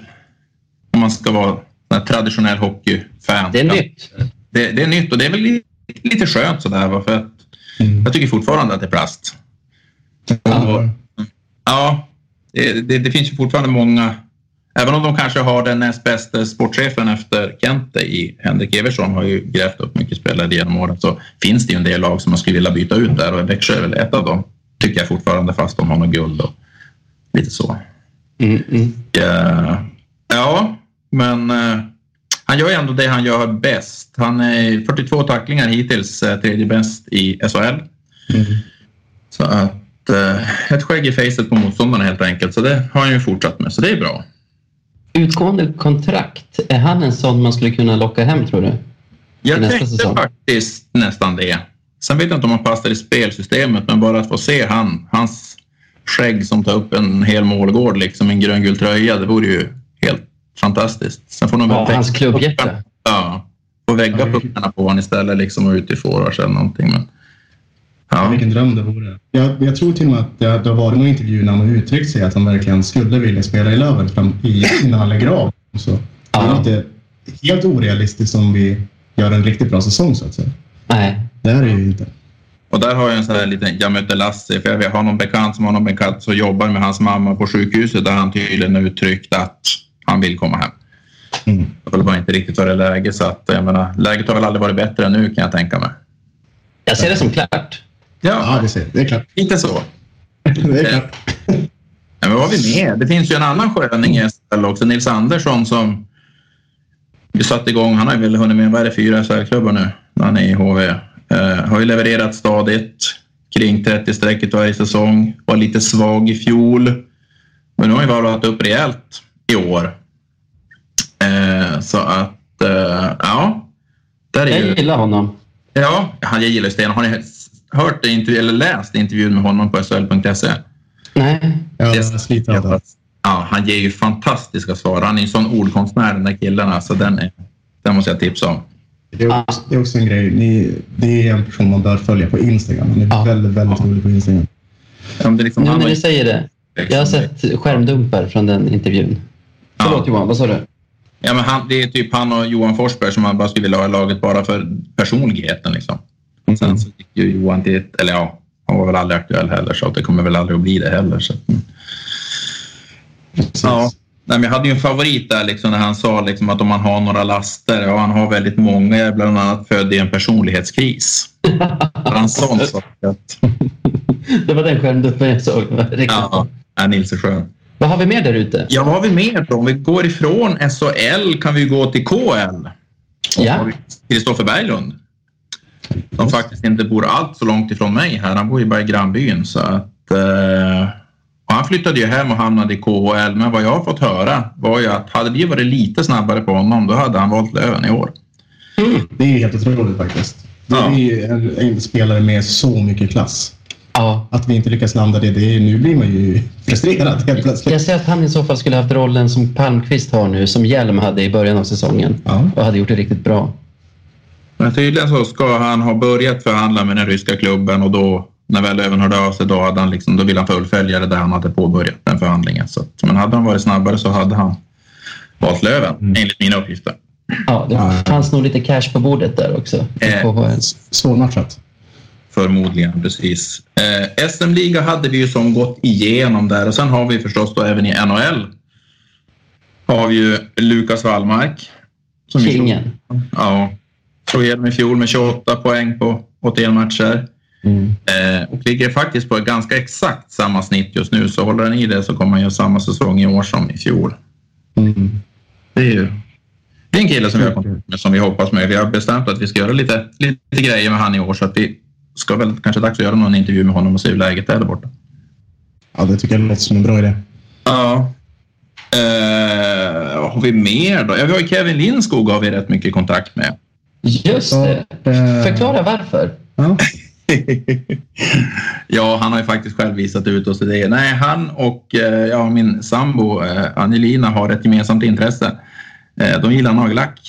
S3: om man ska vara en traditionell hockeyfan.
S1: Det är nytt.
S3: Det, det, är nytt och det är väl lite, lite skönt sådär för att mm. jag tycker fortfarande att det är plast. Och, ja, det, det, det finns ju fortfarande många Även om de kanske har den näst bästa sportchefen efter Kente i Henrik Eversson har ju grävt upp mycket spelare genom åren så finns det ju en del lag som man skulle vilja byta ut där och Växjö är väl ett av dem. Tycker jag fortfarande fast de har något guld och lite så.
S1: Mm, mm.
S3: Ja, ja, men uh, han gör ju ändå det han gör bäst. Han är 42 tacklingar hittills, uh, tredje bäst i SHL. Mm. Så att ett skägg i facet på motståndarna helt enkelt. Så det har han ju fortsatt med, så det är bra.
S1: Utgående kontrakt, är han en sån man skulle kunna locka hem tror du?
S3: Jag tänkte säsong? faktiskt nästan det. Sen vet jag inte om han passar i spelsystemet, men bara att få se han, hans skägg som tar upp en hel målgård, liksom en gröngul tröja, det vore ju helt fantastiskt.
S1: Sen får de ja, hans klubbhjärta.
S3: Ja, få vägga puckarna på honom istället liksom och ut i forwards eller någonting. Men Ja.
S2: Vilken dröm det vore. Jag, jag tror till och med att det, det har varit någon intervju när han har uttryckt sig att han verkligen skulle vilja spela i Löven fram, i, innan han lägger av. Så, Det är
S1: Ja.
S2: inte helt orealistiskt om vi gör en riktigt bra säsong så att säga.
S1: Nej.
S2: Det är det ju inte.
S3: Och där har jag en sån här liten, jag mötte Lasse, för jag har någon bekant som har någon bekant som jobbar med hans mamma på sjukhuset där han tydligen har uttryckt att han vill komma hem.
S2: Mm.
S3: Det var bara inte riktigt var det läge så att jag menar, läget har väl aldrig varit bättre än nu kan jag tänka mig.
S1: Jag ser det som klart.
S2: Ja, det, ser, det är klart.
S3: Inte så.
S2: Det är klart.
S3: Ja, men vad har vi mer? Det finns ju en annan sköning i SHL också, Nils Andersson som vi satte igång. Han har ju väl hunnit med, vad är det, fyra SHL-klubbar nu när han är i HV. Eh, har ju levererat stadigt kring 30-strecket varje säsong. Var lite svag i fjol. Men nu har han ju varvat upp rejält i år. Eh, så att, eh, ja. Där är ju...
S1: Jag gillar honom.
S3: Ja, han- jag gillar Sten. Har ni hört intervju, eller läst intervjun med honom på SHL.se?
S1: Nej.
S2: Jag
S3: Det-
S2: sliter av det.
S3: Ja, han ger ju fantastiska svar. Han är ju en sån ordkonstnär den där killen. Alltså, den, är, den måste jag tipsa om.
S2: Det är, också, det är också en grej. Ni, det är en person man bör följa på Instagram. Han är
S1: Ja.
S2: väldigt, väldigt rolig på Instagram.
S3: Om det liksom,
S1: Nu när
S3: har
S1: du säger det. Jag har sett skärmdumpar från den intervjun.
S3: Ja.
S1: Förlåt Johan, vad sa du?
S3: Ja, men han, det är typ han och Johan Forsberg som man bara skulle vilja ha i laget bara för personligheten. Liksom. Sen så gick ju Johan till ett, eller ja, han var väl aldrig aktuell heller så det kommer väl aldrig att bli det heller. Så. Ja. Nej, men jag hade ju en favorit där liksom, när han sa liksom, att om man har några laster, och han har väldigt många, jag är bland annat född i en personlighetskris. Han sa att
S1: Det var den skärmdumpen jag såg.
S3: Ja, Nils är skön.
S1: Vad har vi mer där ute?
S3: Ja, vad har vi mer då? Om vi går ifrån SHL kan vi gå till KL. Och
S1: Ja.
S3: Kristoffer Berglund. Som faktiskt inte bor allt så långt ifrån mig här. Han bor ju bara i grannbyn. Så att, eh, han flyttade ju hem och hamnade i KHL. Men vad jag har fått höra var ju att hade vi varit lite snabbare på honom då hade han valt Löven i år.
S2: Det är helt otroligt faktiskt. Det
S3: Ja.
S2: är ju en, en spelare med så mycket klass.
S1: Ja.
S2: Att vi inte lyckas landa det, det är, nu blir man ju frustrerad helt plötsligt.
S1: Jag säger att han i så fall skulle haft rollen som Palmqvist har nu, som Hjelm hade i början av säsongen.
S2: Ja.
S1: Och hade gjort det riktigt bra.
S3: Men tydligen så ska han ha börjat förhandla med den ryska klubben och då när väl Löven hörde av sig då, hade han liksom, då ville han fullfölja det där han hade påbörjat den förhandlingen. Så, att- men hade han varit snabbare så hade han valt Löven enligt mina uppgifter.
S1: Ja, det fanns nog lite cash på bordet där också.
S3: Eh.
S2: Svårmatchat.
S3: Förmodligen, precis. Eh, SM-liga hade vi ju som gått igenom där och sen har vi förstås då även i NHL har vi ju Lukas Wallmark.
S1: Kingen.
S3: Ja, slog igenom i fjol med 28 poäng på 81 matcher.
S1: Mm.
S3: Eh, och ligger faktiskt på ganska exakt samma snitt just nu. Så håller han i det så kommer han göra samma säsong i år som i fjol.
S2: Mm.
S3: Det är ju det är en kille som vi har med som vi hoppas med. Vi har bestämt att vi ska göra lite, lite grejer med han i år så att vi ska väl kanske dags att göra någon intervju med honom och se hur läget är där borta.
S2: Ja, det tycker jag låter som en bra idé.
S3: Ja. Eh, vad har vi mer då? Ja, vi har Kevin Lindskog har vi rätt mycket kontakt med.
S1: Just det.
S2: eh,
S1: Förklara varför.
S2: Ja.
S3: ja, han har ju faktiskt själv visat ut oss i det. Nej, han och eh, ja, min sambo eh, Angelina har ett gemensamt intresse. De gillar nagellack.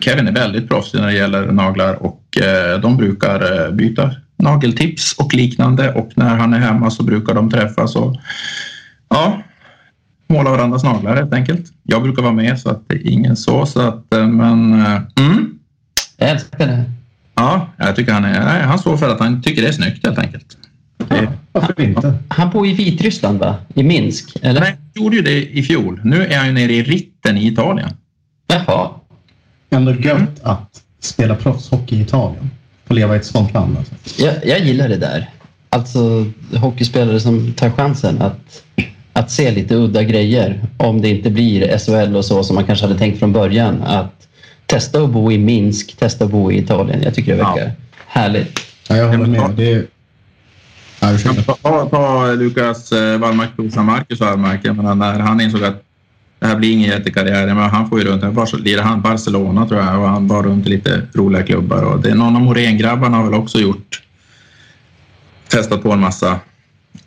S3: Kevin är väldigt proffsig när det gäller naglar och de brukar byta nageltips och liknande och när han är hemma så brukar de träffas och ja, måla varandras naglar helt enkelt. Jag brukar vara med så att det är ingen så, så att eh, men eh, mm,
S1: Jag älskar det.
S3: Ja, jag tycker han är... Nej, han står för att han tycker det är snyggt helt enkelt. Det,
S2: Varför inte?
S1: Han bor i Vitryssland, va? I Minsk, eller?
S3: nej, han gjorde ju det i fjol. Nu är han ju nere i Ritten i Italien.
S1: Jaha.
S2: Ändå gött att spela proffshockey i Italien. Få leva i ett sånt land. Alltså.
S1: Jag, jag gillar det där. Alltså hockeyspelare som tar chansen att, att se lite udda grejer. Om det inte blir SHL och så som man kanske hade tänkt från början. Att testa att bo i Minsk, testa att bo i Italien. Jag tycker det verkar
S3: Ja.
S1: härligt.
S2: Ja, jag håller med. Det är... Ja.
S3: Ta, ta, ta Lukas eh, Wallmark brorsan Marcus Wallmark. Jag menar, när han insåg att det här blir ingen jättekarriär. Han får ju runt. Han var så lirade han Barcelona tror jag och han var runt i lite roliga klubbar. Och det, någon av Morén-grabbarna har väl också gjort testat på en massa,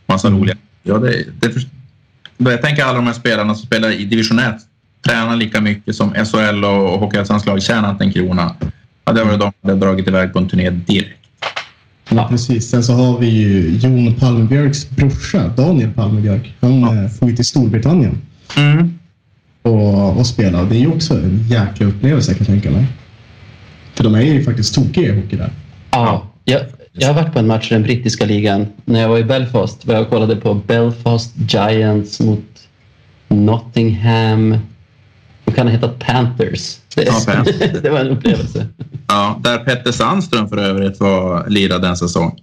S3: massa roliga. Ja, det, det, jag tänker alla de här spelarna som spelar i division 1 tränar lika mycket som SHL och Hockeyallsvensk lag tjänar inte en krona. Ja, det var de som hade dragit iväg på en turné direkt.
S2: Ja. Precis. Sen så har vi ju Jon Palmebjörks brorsa, Daniel Palmebjörk. Han ja. får ju till Storbritannien. Mm. Och, och spela. Det är ju också en jäkla upplevelse kan jag tänka mig. För de är ju faktiskt tokiga i hockey där.
S1: Ja, jag, jag har varit på en match i den brittiska ligan. När jag var i Belfast var jag kollade på Belfast Giants mot Nottingham. De kan ha hetat Panthers. Det, ja, det var en upplevelse.
S3: Ja, där Petter Sandström för övrigt var lirade en säsong.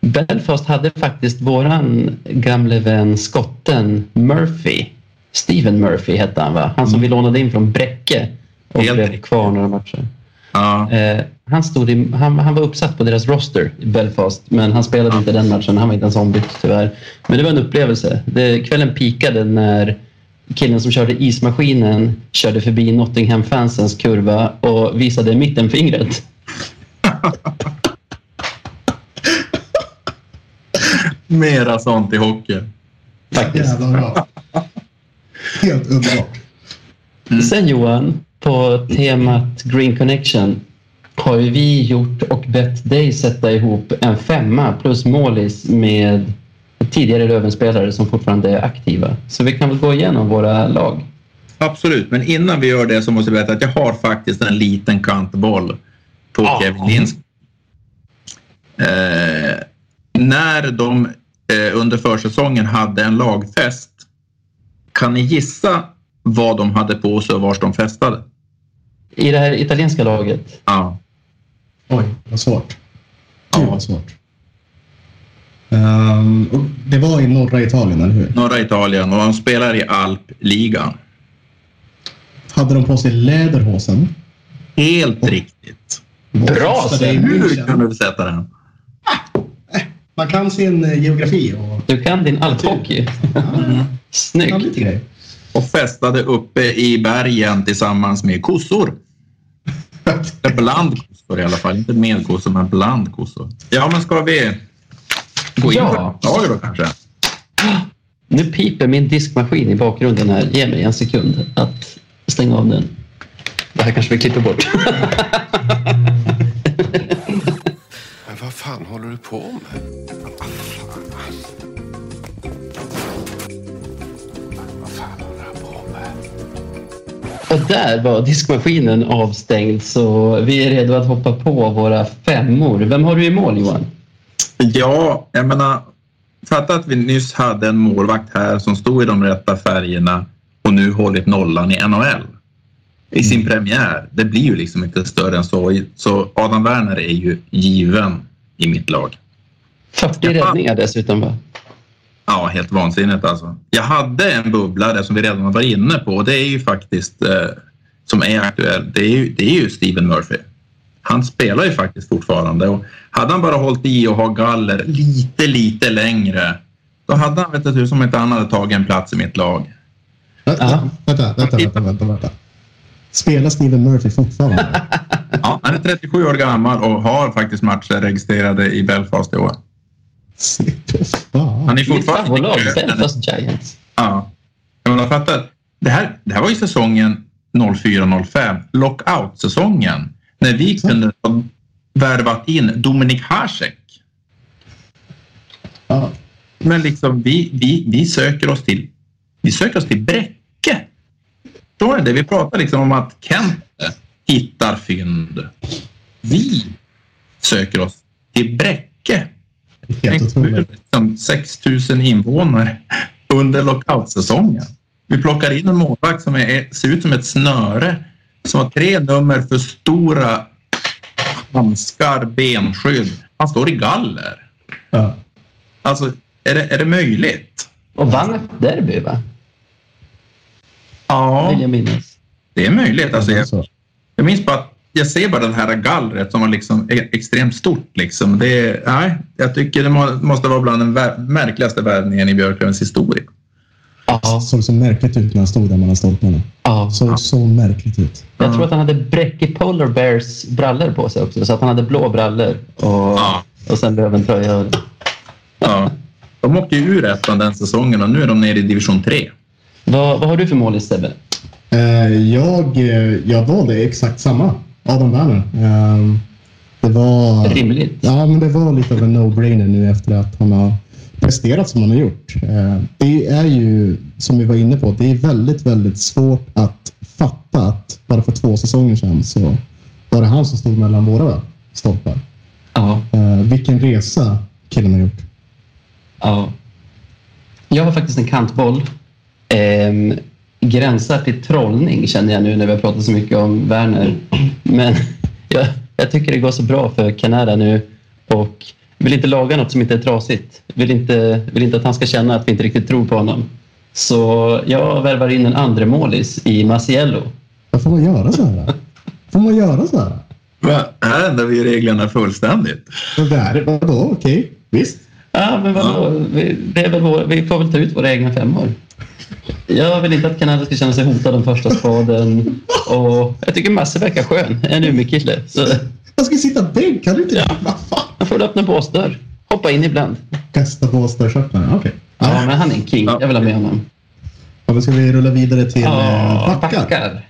S1: Belfast hade faktiskt våran gamle vän skotten Murphy. Steven Murphy hette han va? Han som mm. vi lånade in från Bräcke och Helt blev kvar några matcher. Ja. Eh, han, stod i, han, han, var uppsatt på deras roster i Belfast men han spelade ja. inte den matchen. Han var inte ens ombytt tyvärr. Men det var en upplevelse. Det, kvällen pikade när killen som körde ismaskinen körde förbi Nottingham-fansens kurva och visade mittenfingret.
S3: Mera sånt i hockey.
S1: Faktiskt.
S2: Jävla bra. Helt underbart.
S1: Mm. Sen Johan, på temat Green Connection har ju vi gjort och bett dig sätta ihop en femma plus målis med tidigare Lövenspelare som fortfarande är aktiva. Så vi kan väl gå igenom våra lag.
S3: Absolut, men innan vi gör det så måste jag berätta att jag har faktiskt en liten kantboll på ah. Kevin Linsk. Eh, när de eh, under försäsongen hade en lagfest, kan ni gissa vad de hade på sig och var de festade?
S1: I det här italienska laget?
S3: Ja.
S2: Oj, vad svårt. Gud, ja. vad svårt. Um, det var i norra Italien, eller hur?
S3: Norra Italien och de spelar i alpligan.
S2: Hade de på sig läderhosen?
S3: Helt och, riktigt.
S1: Bra!
S3: Hur kan du sätta den?
S2: Eh, man kan sin eh, geografi. Och...
S1: Du kan din alphockey. Mm. Snyggt.
S3: Och festade uppe i bergen tillsammans med kossor. bland kossor i alla fall. Inte med kossor, men bland kossor. Ja, men ska vi gå in ja. på lager då kanske?
S1: Nu piper min diskmaskin i bakgrunden här. Ge mig en sekund att stänga av den. Det här kanske vi klipper bort.
S5: Men vad fan håller du på med?
S1: Där var diskmaskinen avstängd så vi är redo att hoppa på våra femmor. Vem har du i mål Johan?
S3: Ja, jag menar, fatta att vi nyss hade en målvakt här som stod i de rätta färgerna och nu hållit nollan i NHL i sin mm. premiär. Det blir ju liksom inte större än så. Så Adam Werner är ju given i mitt lag.
S1: 40 räddningar dessutom va?
S3: Ja, helt vansinnigt alltså. Jag hade en bubblare som vi redan var inne på och det är ju faktiskt eh, som är aktuell. Det är ju, det är ju Steven Murphy. Han spelar ju faktiskt fortfarande och hade han bara hållit i och ha galler lite, lite längre då hade han, vet du, som inte han hade tagit en plats i mitt lag.
S2: Vänta, vänta, vänta, vänta, vänta, vänta. Spelar Steven Murphy fortfarande?
S3: ja, han är 37 år gammal och har faktiskt matcher registrerade i Belfast i år.
S1: Han är fortfarande... Mitt favoritlag, Belfast Giants.
S3: Ja. Jag har fattat. Det här, det här var ju säsongen 04-05, lockout-säsongen, när vi kunde ha värvat in Dominik Hasek. Ja. Men liksom vi, vi, vi söker oss till vi söker oss till Bräcke. Förstår ni det? Vi pratar liksom om att Kent hittar fynd. Vi söker oss till Bräcke. Helt liksom 6 000 invånare under lockoutsäsongen. Vi plockar in en målvakt som är, ser ut som ett snöre som har tre nummer för stora handskar, benskydd. Han står i galler. Ja. Alltså, är det, är det möjligt?
S1: Och vann ett derby, va?
S3: Ja,
S1: Vill jag minnas.
S3: det är möjligt. Alltså, jag, jag minns bara att jag ser bara det här gallret som var liksom extremt stort. Liksom. Det, nej, jag tycker det måste vara bland den märkligaste värvningen i Björklövens historia.
S2: Ja. Såg så märkligt ut när han stod där mellan stolparna. Ja. Såg så märkligt ut.
S1: Jag tror att han hade Bräcke Polar Bears brallor på sig också. Så att han hade blå brallor och, ja. och sen Löventröja.
S3: Ja. De åkte ju ur ettan den säsongen och nu är de nere i division 3.
S1: Vad, vad har du för mål i Sebbe?
S2: Uh, jag, jag valde exakt samma Adam Werner. Ehm, det var...
S1: Rimligt.
S2: Ja, men det var lite av en no-brainer nu efter att han har presterat som han har gjort. Ehm, det är ju, som vi var inne på, det är väldigt, väldigt svårt att fatta att bara för två säsonger sedan så var det han som stod mellan våra stolpar.
S1: Ja.
S2: Ehm, vilken resa killen har gjort.
S1: Ja. Jag har faktiskt en kantboll. Gränsar till trollning känner jag nu när vi har pratat så mycket om Werner. Men jag, jag tycker det går så bra för Canada nu och vill inte laga något som inte är trasigt. Vill inte, vill inte att han ska känna att vi inte riktigt tror på honom. Så jag värvar in en andre målis i Maciello.
S2: Vad får man göra så här? Får man göra så här?
S3: Va? Här ändrar vi reglerna fullständigt.
S2: Där, vadå? Okej, visst.
S1: Ja, men vadå? Vi, det är väl vår, vi får väl ta ut våra egna femmor. Jag vill inte att Kanada ska känna sig hotad den första spaden. Och jag tycker Masse verkar skön. En Umeå-kille. Så
S2: Jag ska sitta bänk, kan du inte?
S1: Ja.
S2: Fan?
S1: han får väl öppna båsdörr. Hoppa in ibland.
S2: Kasta båsdörrsöppnaren, okej.
S1: Ja, men han är en king. Jag vill ha med honom.
S2: Ja, då ska vi rulla vidare till
S1: Ja,
S2: eh, backar.
S1: backar.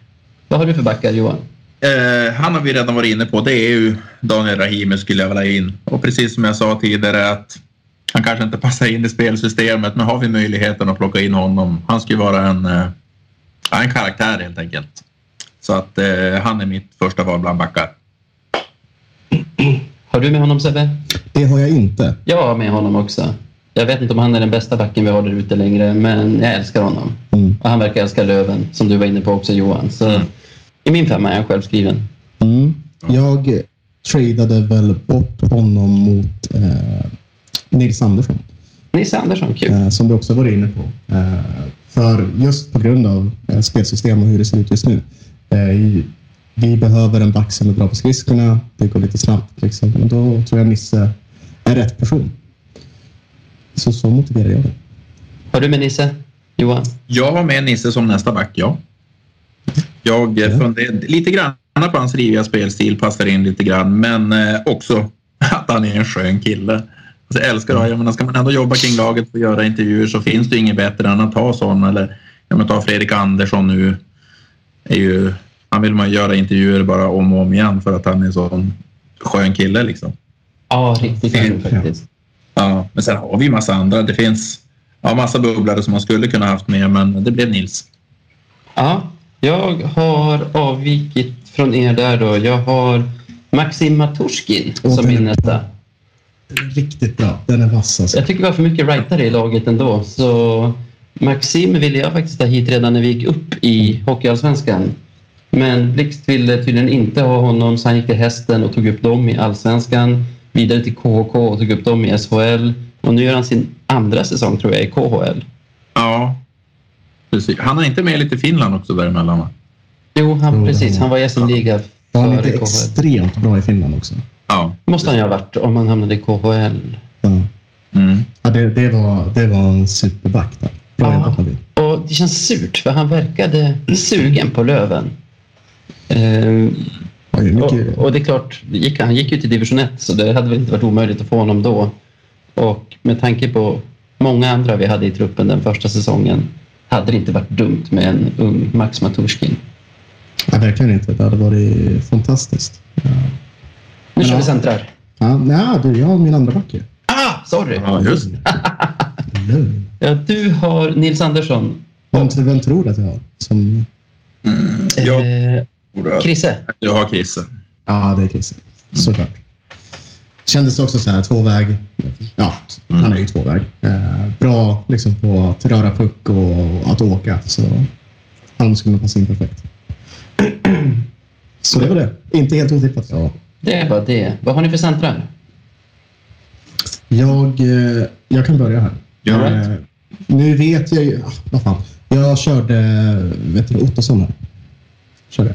S1: Vad har du för backar, Johan?
S3: Eh, han har vi redan varit inne på. Det är ju Daniel Rahimi skulle jag vilja in. Och precis som jag sa tidigare att han kanske inte passar in i spelsystemet men har vi möjligheten att plocka in honom. Han skulle vara en, eh, en karaktär helt enkelt. Så att eh, han är mitt första val bland backar.
S1: Har du med honom, Sebbe?
S2: Det har jag inte.
S1: Jag har med honom också. Jag vet inte om han är den bästa backen vi har där ute längre, men jag älskar honom.
S2: Mm.
S1: Och han verkar älska Löven, som du var inne på också, Johan. Så
S3: Mm.
S1: i min femma är han självskriven.
S2: Mm. Jag tradade väl bort honom mot eh, Nils Andersson,
S1: Nisse Andersson, kul.
S2: eh, som du också var inne på. Eh, för just på grund av eh, spelsystem och hur det ser ut just nu. Eh, vi behöver en back som är bra på skridskorna. Det går lite snabbt. Liksom. Och då tror jag Nisse är rätt person. Så, så motiverar jag det.
S1: Har du med Nisse? Johan?
S3: Jag har med Nisse som nästa back, ja. Jag
S2: Ja.
S3: funderade lite grann på hans riviga spelstil, passar in lite grann, men också att han är en skön kille. Alltså, jag älskar det. Jag menar, ska man ändå jobba kring laget och göra intervjuer så finns det inget bättre än att ta sån. Eller ja, men ta Fredrik Andersson nu. Är ju, han vill man göra intervjuer bara om och om igen för att han är så en skön kille. Liksom.
S1: Ja, riktigt kul
S2: Ja.
S1: faktiskt.
S3: Ja, men sen har vi massa andra. Det finns ja, massa bubblare som man skulle kunna haft med, men det blev Nils.
S1: Ja, jag har avvikit från er där då. Jag har Maxim Maturskin som min nästa.
S2: Riktigt bra. Den är vass alltså.
S1: Jag tycker vi har för mycket rightare i laget ändå. Så Maxim ville jag faktiskt ha hit redan när vi gick upp i Hockeyallsvenskan. Men Blixt ville tydligen inte ha honom så han gick till hästen och tog upp dem i Allsvenskan. Vidare till KHK och tog upp dem i SHL. Och nu gör han sin andra säsong tror jag i KHL.
S3: Ja, precis. Han är inte med lite i Finland också däremellan va?
S1: Jo, han, precis.
S2: han-
S1: var i SM-liga
S2: Var han
S1: före
S2: inte extremt bra i Finland också?
S3: Ja.
S1: måste han ju ha varit om han hamnade i KHL.
S2: Ja.
S3: Mm.
S2: Ja, det, det, var, det var en superback där. Bra
S1: Ja.
S2: jobbat Nabil.
S1: Och det känns surt för han verkade sugen på Löven. Ehm, och, och det är klart, gick, han gick ju till division 1 så det hade väl inte varit omöjligt att få honom då. Och med tanke på många andra vi hade i truppen den första säsongen hade det inte varit dumt med en ung Max Maturskin.
S2: ja, verkligen inte. Det hade varit fantastiskt. Ja.
S1: Nu kör
S2: Ja.
S1: vi centrar.
S2: Ja, nej, du, jag har min andra ju.
S1: Ah, sorry!
S3: Ja, just
S2: Lugn.
S1: Ja, du har Nils Andersson.
S2: Vem, vem tror du att jag har? Som,
S3: Jag
S1: Eh,
S3: tror att
S1: Krisse.
S3: jag har Krisse.
S2: ja, det är Christer. Såklart. Kändes också så här, tvåväg. Ja, han är ju tvåväg. Eh, bra liksom på att röra puck och att åka. Så han skulle passa in perfekt. Så det var det. Inte helt otippat. Ja.
S1: Det var det. Vad har ni för centrar?
S2: Jag, eh, jag kan börja här.
S3: Gör
S1: det.
S2: Eh, Nu vet jag ju... ah, Vad fan. Jag körde vet du, Ottosson här. Körde.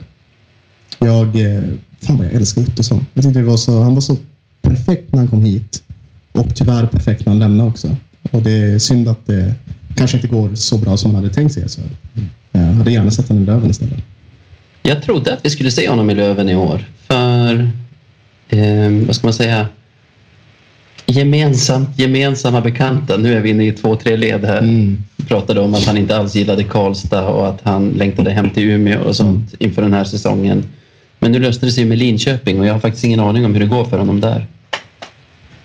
S2: Jag... eh, Fan vad jag älskar Ottosson. Jag tyckte det var så, han var så perfekt när han kom hit. Och tyvärr perfekt när han lämnade också. Och det är synd att det kanske inte går så bra som man hade tänkt sig. Så jag hade gärna sett honom i Löven istället.
S1: Jag trodde att vi skulle se honom i Löven i år. För, eh, vad ska man säga, gemensamt, gemensamma bekanta. Nu är vi inne i två, tre led här.
S2: Mm.
S1: Pratade om att han inte alls gillade Karlstad och att han längtade hem till Umeå och sånt inför den här säsongen. Men nu löste det sig med Linköping och jag har faktiskt ingen aning om hur det går för honom där.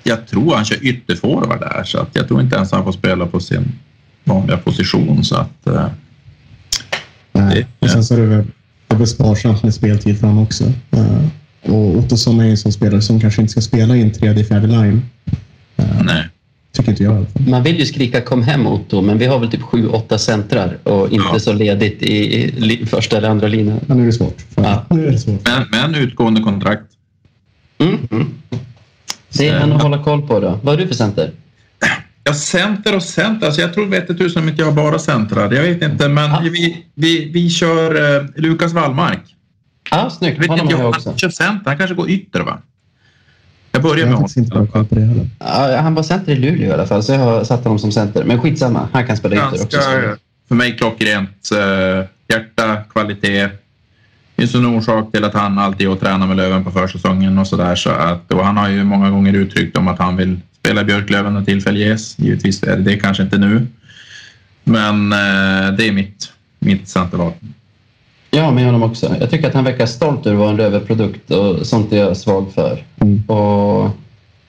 S3: Jag tror han kör ytterforward där, så att jag tror inte ens han får spela på sin vanliga position. Så att, eh,
S2: Nej. Och sen så är det det väl sparsamt med speltid för honom också. Eh, och Ottosson är en sån spelare som kanske inte ska spela i en tredje, fjärde line. Eh,
S3: nej.
S2: Tycker inte jag.
S1: Man vill ju skrika kom hem Otto, men vi har väl typ sju, åtta centrar och inte
S3: Ja.
S1: så ledigt i första eller andra linjen.
S2: Men nu är det svårt.
S1: Ja.
S2: Nu är det svårt.
S3: Men, men utgående kontrakt.
S1: Mm. Mm. Det är en att hålla koll på då. Vad är du för center?
S3: Ja, center och center. Alltså jag tror vete tusan om inte jag bara centrar. Jag vet inte, men
S1: Ja.
S3: vi, vi, vi kör eh, Lukas Wallmark.
S1: Ja,
S3: Jag
S1: snyggt.
S3: vet
S1: Honom
S3: inte,
S1: har
S3: jag,
S1: jag
S3: han
S1: också.
S3: kör center. Han kanske går ytter, va? Jag börjar
S2: Jag
S3: med
S2: inte
S3: honom.
S2: koll på det heller.
S1: Ja, han var center i Luleå i alla fall, så jag har satt honom som center. Men skitsamma, han kan spela ytter också.
S3: För mig klockrent. eh, Hjärta, kvalitet. Det finns en orsak till att han alltid är och tränar med Löven på försäsongen och sådär. Så att, och han har ju många gånger uttryckt om att han vill spela Björklöven när tillfälle ges. Givetvis är det det kanske inte nu. Men eh, det är mitt, mitt centerval.
S1: Jag har med honom också. Jag tycker att han verkar stolt över att vara en överprodukt och sånt är jag svag för.
S2: Mm.
S1: Och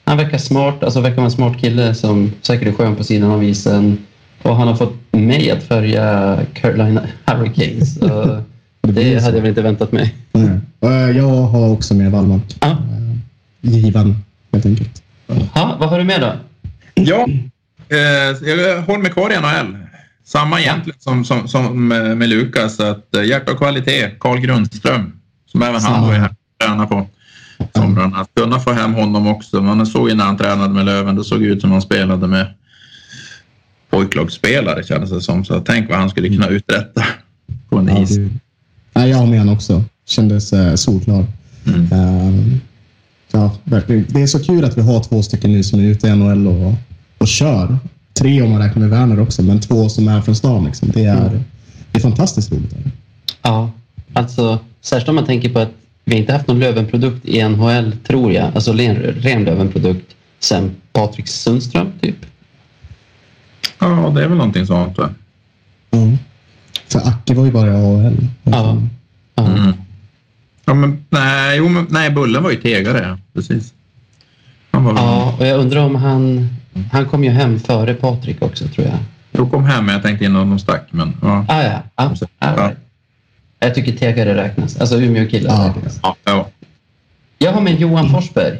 S1: han verkar smart, alltså verkar vara en smart kille som säkert är skön på sidan av isen. Och han har fått mig att följa Carolina Hurricanes. Och det hade jag väl inte väntat mig.
S2: Nej. Eh, Jag har också med Wallmark.
S1: Ja.
S2: Eh, Given, helt enkelt.
S1: Ha, vad har du med då?
S3: Ja, eh, jag håller mig kvar i NHL. Samma egentligen som, som, som med, Lukas. Att, eh, hjärta och kvalitet, Carl Grundström. Som även han var här och tränade på somrarna. Att kunna få hem honom också. Man såg ju när han tränade med Löven, det såg ut som han spelade med pojklagsspelare kändes det som. Så tänk vad han skulle kunna uträtta på en
S2: Ja,
S3: is.
S2: det- Nej, jag med honom också. Kändes eh, solklar.
S3: Mm.
S2: Eh, ja, verkligen. Det är så kul att vi har två stycken nu som är ute i NHL och, och kör. Tre om man räknar med Werner också, men två som är från stan. Liksom. Det, är, det är fantastiskt roligt.
S1: Ja, alltså särskilt om man tänker på att vi inte haft någon Lövenprodukt i NHL, tror jag. Alltså ren, ren Lövenprodukt sen Patrik Sundström, typ.
S3: Ja, det är väl någonting sånt. Va?
S2: Ja. För Acke var ju bara i AHL.
S1: Ja. Ja.
S3: Mm. Ja, men, nej, jo, men, nej, Bullen var ju tegare. ja. Precis. Han var
S1: Ja, och jag undrar om han... Han kom ju hem före Patrik också, tror jag.
S3: Jag kom hem men jag tänkte innan de stack. Men, ja.
S1: Ah, ja, ja.
S3: Ja.
S1: ja. Jag tycker Tegare räknas. Alltså Umeå-killar
S2: Ja.
S1: räknas.
S3: Ja, ja.
S1: Jag har med Johan Forsberg.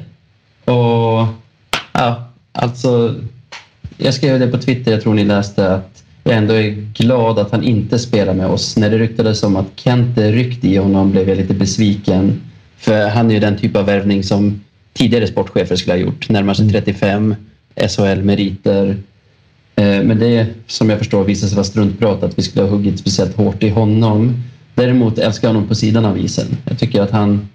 S1: Och ja, alltså... Jag skrev det på Twitter, jag tror ni läste, att jag ändå är glad att han inte spelar med oss. När det ryktades om att Kente ryckte i honom blev jag lite besviken. För han är ju den typ av värvning som tidigare sportchefer skulle ha gjort. Närmar sig 35, SHL-meriter. Eh, Men det som jag förstår visade sig vara struntprat att vi skulle ha huggit speciellt hårt i honom. Däremot älskar jag honom på sidan av isen. Jag tycker att han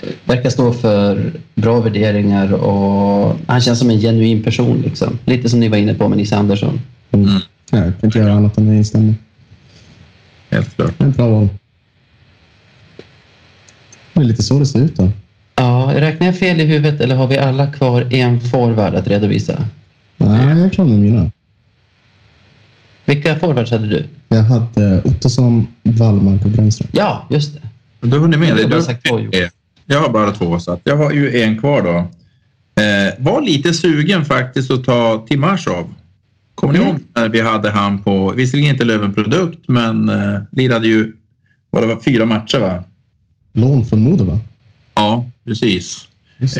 S1: eh, verkar stå för bra värderingar och han känns som en genuin person. Liksom. Lite som ni var inne på med Nisse Andersson.
S2: Mm. Nej, jag kan inte göra annat än att instämma.
S3: Helt klart.
S2: Ett bra val. Det är lite så det ser ut då.
S1: Ja, räknar jag fel i huvudet eller har vi alla kvar en forward att redovisa?
S2: Nej, jag klar med mina.
S1: Vilka forwards hade du?
S2: Jag hade Ottosson, Wallmark och Brännström.
S1: Ja, just det.
S3: Du har ni med dig.
S1: har bara
S3: Du
S1: sagt två, Johan.
S3: jag har bara två, så att jag har ju en kvar då. Eh, var lite sugen faktiskt att ta Timashov. Kommer ni
S1: Mm.
S3: ihåg när vi hade han på, visserligen inte Lövenprodukt, men eh, lirade ju, vad det var, fyra matcher va?
S2: Lån från Modo, va?
S3: Ja, precis.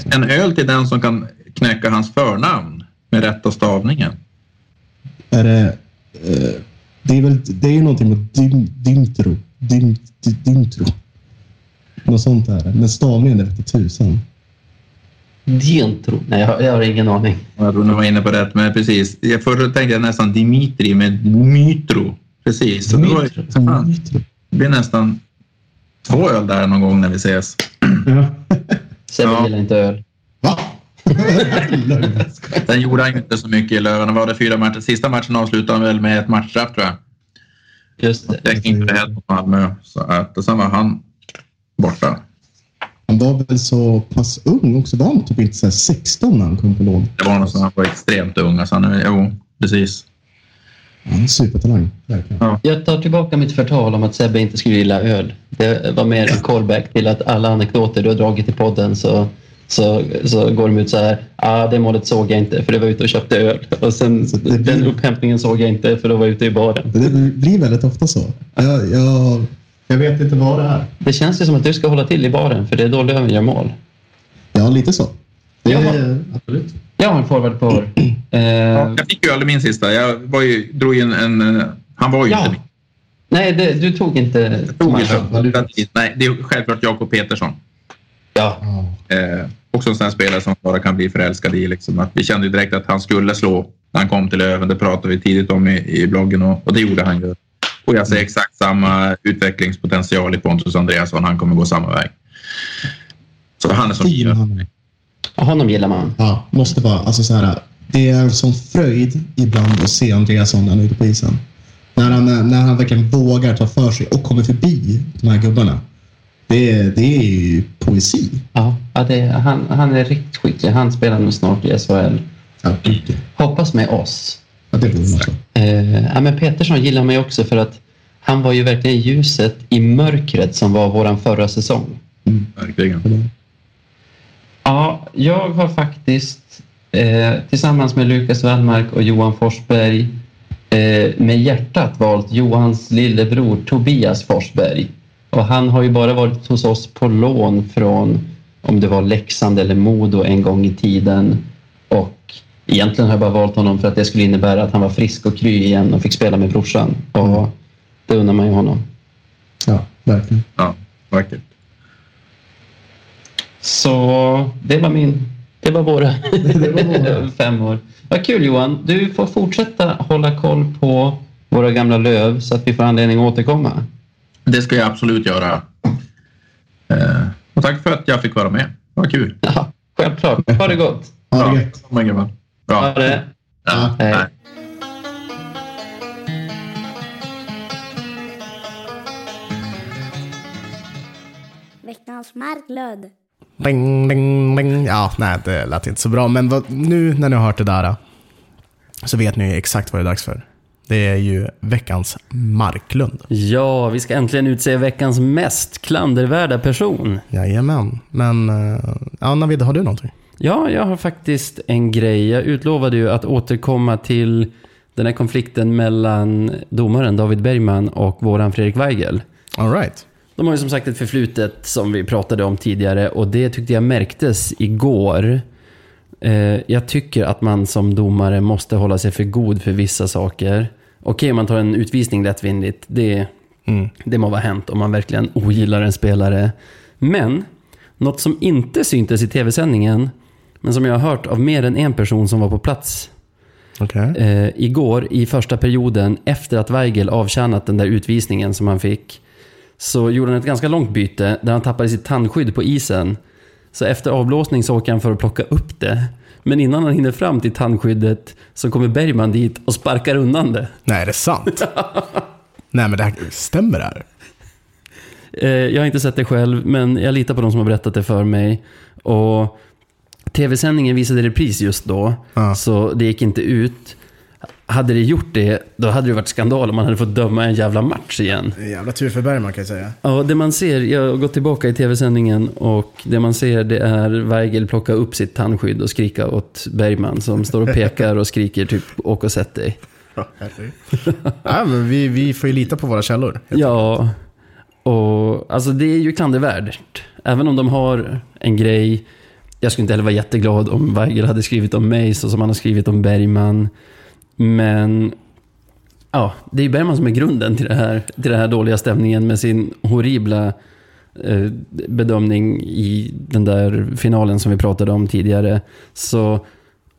S3: En öl till den som kan knäcka hans förnamn med rätta stavningen.
S2: Är det, eh, det är väl det är ju någonting med dim, Dimtro. Dim, dim, dimtro. Något sånt är det. Men stavningen är vete tusan.
S1: Dientro. Nej, jag har, jag har ingen aning.
S3: Jag tror ni var inne på rätt, men precis. Jag först tänkte jag nästan Dimitri med Mytro. Precis. Så det, var, fan, det blir nästan två öl där någon gång när vi ses.
S2: Ja.
S1: Sebbe
S3: Ja.
S1: gillar inte öl.
S2: Va?
S3: Sen gjorde han inte så mycket i Löven. Var det fyra matcher? Sista matchen avslutade han väl med ett matchstraff tror jag.
S1: Just det.
S3: Gick inte helt mot Malmö. Så att, och sen var han borta.
S2: Han var väl så pass ung också. Var han typ inte så här 16 när han kom på lån?
S3: Det var någon som han var extremt ung. Alltså jo, precis.
S4: En supertalang, verkligen.
S6: Jag tar tillbaka mitt förtal om att Sebbe inte skulle gilla öl. Det var mer en callback till att alla anekdoter du har dragit i podden så, så, så går de ut så här. Ah, det målet såg jag inte för det var ute och köpte öl. Och sen
S4: blir-
S6: den upphämtningen såg jag inte för då var jag ute i baren.
S4: Det blir väldigt ofta så. Jag, jag, jag vet inte vad det är.
S6: Det känns ju som att du ska hålla till i baren för det är då Löven gör mål.
S4: Ja, lite så. Det absolut.
S6: Jag har en forward på eh,
S3: Jag fick ju aldrig min sista. Jag var ju, drog in en... eh, Han var ju
S6: Ja.
S3: inte med.
S6: Nej, det, du tog inte
S3: Tog inte.
S4: vad du-
S3: Nej, det är självklart Jakob Petersson.
S6: Ja,
S4: Ja.
S3: Eh, också en sån här spelare som bara kan bli förälskad i. Liksom. Att vi kände ju direkt att han skulle slå när han kom till Löven. Det pratade vi tidigt om i, i bloggen och, och det gjorde han ju. Och jag ser exakt samma utvecklingspotential i Pontus Andreasson. Han kommer gå samma väg. Så han är som
S4: Fin.
S6: Honom gillar man.
S4: Ja, måste bara, alltså så här, det är en sån fröjd ibland att se Andreasson när han är ute på isen. När han, när han verkligen vågar ta för sig och kommer förbi de här gubbarna. Det, är- det är ju poesi.
S6: Ja, ja det, han, han är riktigt skicklig. Han spelar nu snart i SHL.
S4: Ja, gud.
S6: Hoppas med oss.
S4: ja det vore något.
S6: Eh, ja, men Petersson gillar mig också för att han var ju verkligen ljuset i mörkret som var våran förra säsong.
S3: Verkligen.
S6: Ja, jag har faktiskt eh, tillsammans med Lukas Wallmark och Johan Forsberg eh, med hjärtat valt Johans lillebror Tobias Forsberg. Och han har ju bara varit hos oss på lån från om det var Leksand eller Modo en gång i tiden. Och egentligen har jag bara valt honom för att det skulle innebära att han var frisk och kry igen och fick spela med brorsan. Och det undrar man ju honom.
S4: Ja, verkligen.
S3: Ja, vackert.
S6: Så det var min... Det var våra
S4: Det var våra.
S6: fem år. Vad kul Johan. Du får fortsätta hålla koll på våra gamla löv så att vi får anledning att återkomma.
S3: Det ska jag absolut göra. Eh, och tack för att jag fick vara med. Vad kul.
S6: Ja, självklart. Ha det gott.
S4: Ha det gött.
S3: Bra. grabbar. Bra.
S6: Ha det.
S3: Ja,
S6: Hej.
S3: nej.
S7: Veckans Marklöd.
S2: Ding, ding, ding. Ja, nej, det lät inte så bra. Men vad, nu när ni har hört det där så vet ni exakt vad det är dags för. Det är ju veckans Marklund.
S1: Ja, vi ska äntligen utse veckans mest klandervärda person.
S2: Jajamän. Men, eh, ja, Navid, har du någonting?
S1: Ja, jag har faktiskt en grej. Jag utlovade ju att återkomma till den här konflikten mellan domaren David Bergman och våran Fredrik Weigel.
S2: All right.
S1: De har ju som sagt ett förflutet som vi pratade om tidigare och det tyckte jag märktes igår. Eh, jag tycker att man som domare måste hålla sig för god för vissa saker. Okej, man tar en utvisning lättvindigt, det, det må vara hänt om man verkligen ogillar en spelare. Men, något som inte syntes i tv-sändningen, men som jag har hört av mer än en person som var på plats
S2: Okej.
S1: eh, igår i första perioden efter att Weigel avtjänat den där utvisningen som han fick. Så gjorde han ett ganska långt byte där han tappade sitt tandskydd på isen. Så efter avblåsning så åker han för att plocka upp det. Men innan han hinner fram till tandskyddet så kommer Bergman dit och sparkar undan det.
S2: Nej, är det sant? nej, men det här stämmer det här?
S1: Eh, jag har inte sett det själv, men jag litar på de som har berättat det för mig. Och tv-sändningen visade repris just då,
S2: Ja.
S1: så det gick inte ut. Hade det gjort det, då hade det varit skandal om man hade fått döma en jävla match igen.
S2: Är Jävla tur för Bergman kan jag säga.
S1: Ja, det man ser, jag har gått tillbaka i tv-sändningen och det man ser det är Weigel plocka upp sitt tandskydd och skrika åt Bergman som står och pekar och skriker typ åk och sätt dig.
S2: ja, men vi, vi får ju lita på våra källor.
S1: Ja, och alltså det är ju klandervärt. Även om de har en grej. Jag skulle inte heller vara jätteglad om Weigel hade skrivit om mig så som han har skrivit om Bergman. Men ja, det är Bergman som är grunden till, det här, till den här dåliga stämningen med sin horribla eh, bedömning i den där finalen som vi pratade om tidigare. Så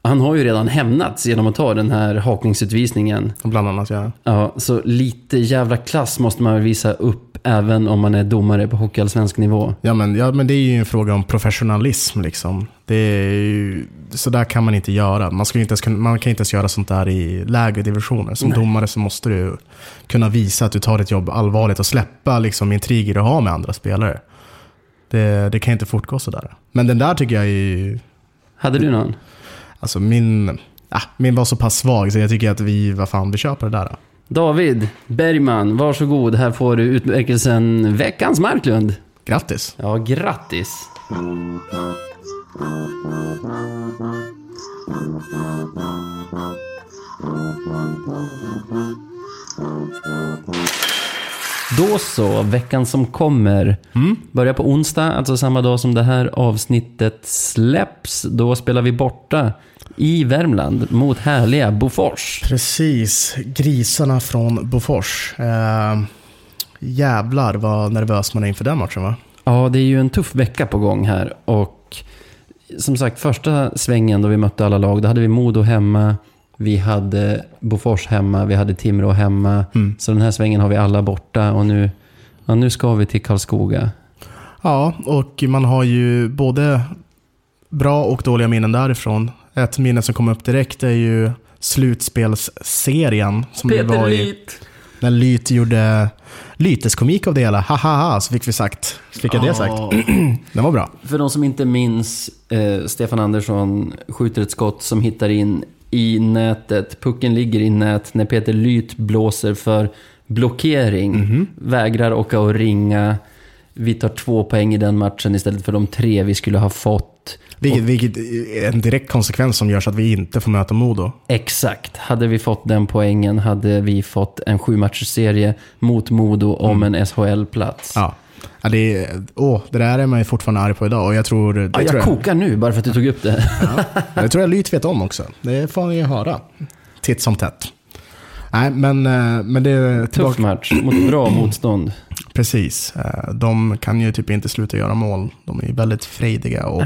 S1: han har ju redan hämnats genom att ta den här hakningsutvisningen.
S2: Bland annat, ja.
S1: Ja, så lite jävla klass måste man väl visa upp även om man är domare på hockeyallsvensk nivå.
S2: Ja men, ja, men det är ju en fråga om professionalism. Liksom. Det är ju, så där kan man inte göra. Man, ska inte ens, man kan inte ens göra sånt där i lägre divisioner. Som domare så måste du kunna visa att du tar ditt jobb allvarligt och släppa liksom, intriger du har med andra spelare. Det, det kan inte fortgå sådär. Men den där tycker jag är ju...
S1: Hade du någon?
S2: Alltså min... ah, min var så pass svag så jag tycker att vi, vad fan, vi köper det där.
S1: David Bergman, varsågod. Här får du utmärkelsen Veckans Marklund.
S2: Grattis!
S1: Ja, grattis. Då så, veckan som kommer. Börjar på onsdag, alltså samma dag som det här avsnittet släpps. Då spelar vi borta i Värmland mot härliga Bofors.
S2: Precis, grisarna från Bofors. Eh, jävlar vad nervös man är inför den matchen va?
S1: Ja, det är ju en tuff vecka på gång här. Och som sagt, första svängen då vi mötte alla lag, då hade vi Modo hemma, vi hade Bofors hemma, vi hade Timrå hemma. Så den här svängen har vi alla borta och nu, ja, nu ska vi till Karlskoga.
S2: Ja, och man har ju både bra och dåliga minnen därifrån. Ett minne som kom upp direkt är ju slutspelsserien. Som det var i, när Lyt gjorde lyteskomik av det hela. Ha, ha, ha, så fick vi sagt. Så fick jag det sagt. Den var bra.
S1: För de som inte minns, eh, Stefan Andersson skjuter ett skott som hittar in i nätet. Pucken ligger i nät när Peter Lyt blåser för blockering. Vägrar åka och ringa. Vi tar två poäng i den matchen istället för de tre vi skulle ha fått.
S2: Vilket, vilket är en direkt konsekvens som gör så att vi inte får möta Modo.
S1: Exakt. Hade vi fått den poängen hade vi fått en sju serie mot Modo om en SHL-plats.
S2: Ja. Ja, det, är, åh, det där är man ju fortfarande arg på idag och jag tror... Det
S1: Ja,
S2: tror
S1: jag
S2: jag,
S1: kokar nu bara för att du tog upp det.
S2: Ja, det tror jag Lyt vet om också. Det får ni ju höra. Titt som tätt. Nej, men, eh, men det är
S1: Tuff
S2: tillbaka.
S1: match mot bra motstånd.
S2: Precis. Eh, De kan ju typ inte sluta göra mål. De är ju väldigt frejdiga och...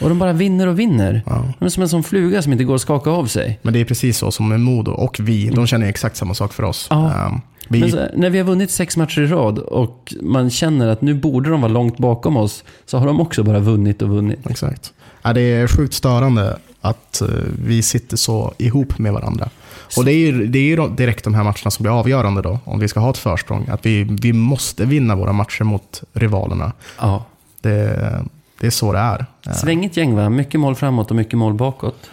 S1: Och de bara vinner och vinner.
S2: Ja.
S1: De är som en sån fluga som inte går att skaka av sig.
S2: Men det är precis så som med Modo och vi. De känner exakt samma sak för oss.
S1: Ja.
S2: Eh, Vi,
S1: så, när vi har vunnit sex matcher i rad och man känner att nu borde de vara långt bakom oss, så har de också bara vunnit och vunnit.
S2: Exakt. Ja, det är sjukt störande att eh, vi sitter så ihop med varandra. Och det är ju, det är ju direkt de här matcherna som blir avgörande då, om vi ska ha ett försprång. Att vi, vi måste vinna våra matcher mot rivalerna.
S1: Ja.
S2: Det, det är så det är.
S1: Svängigt gäng va? Mycket mål framåt och mycket mål bakåt.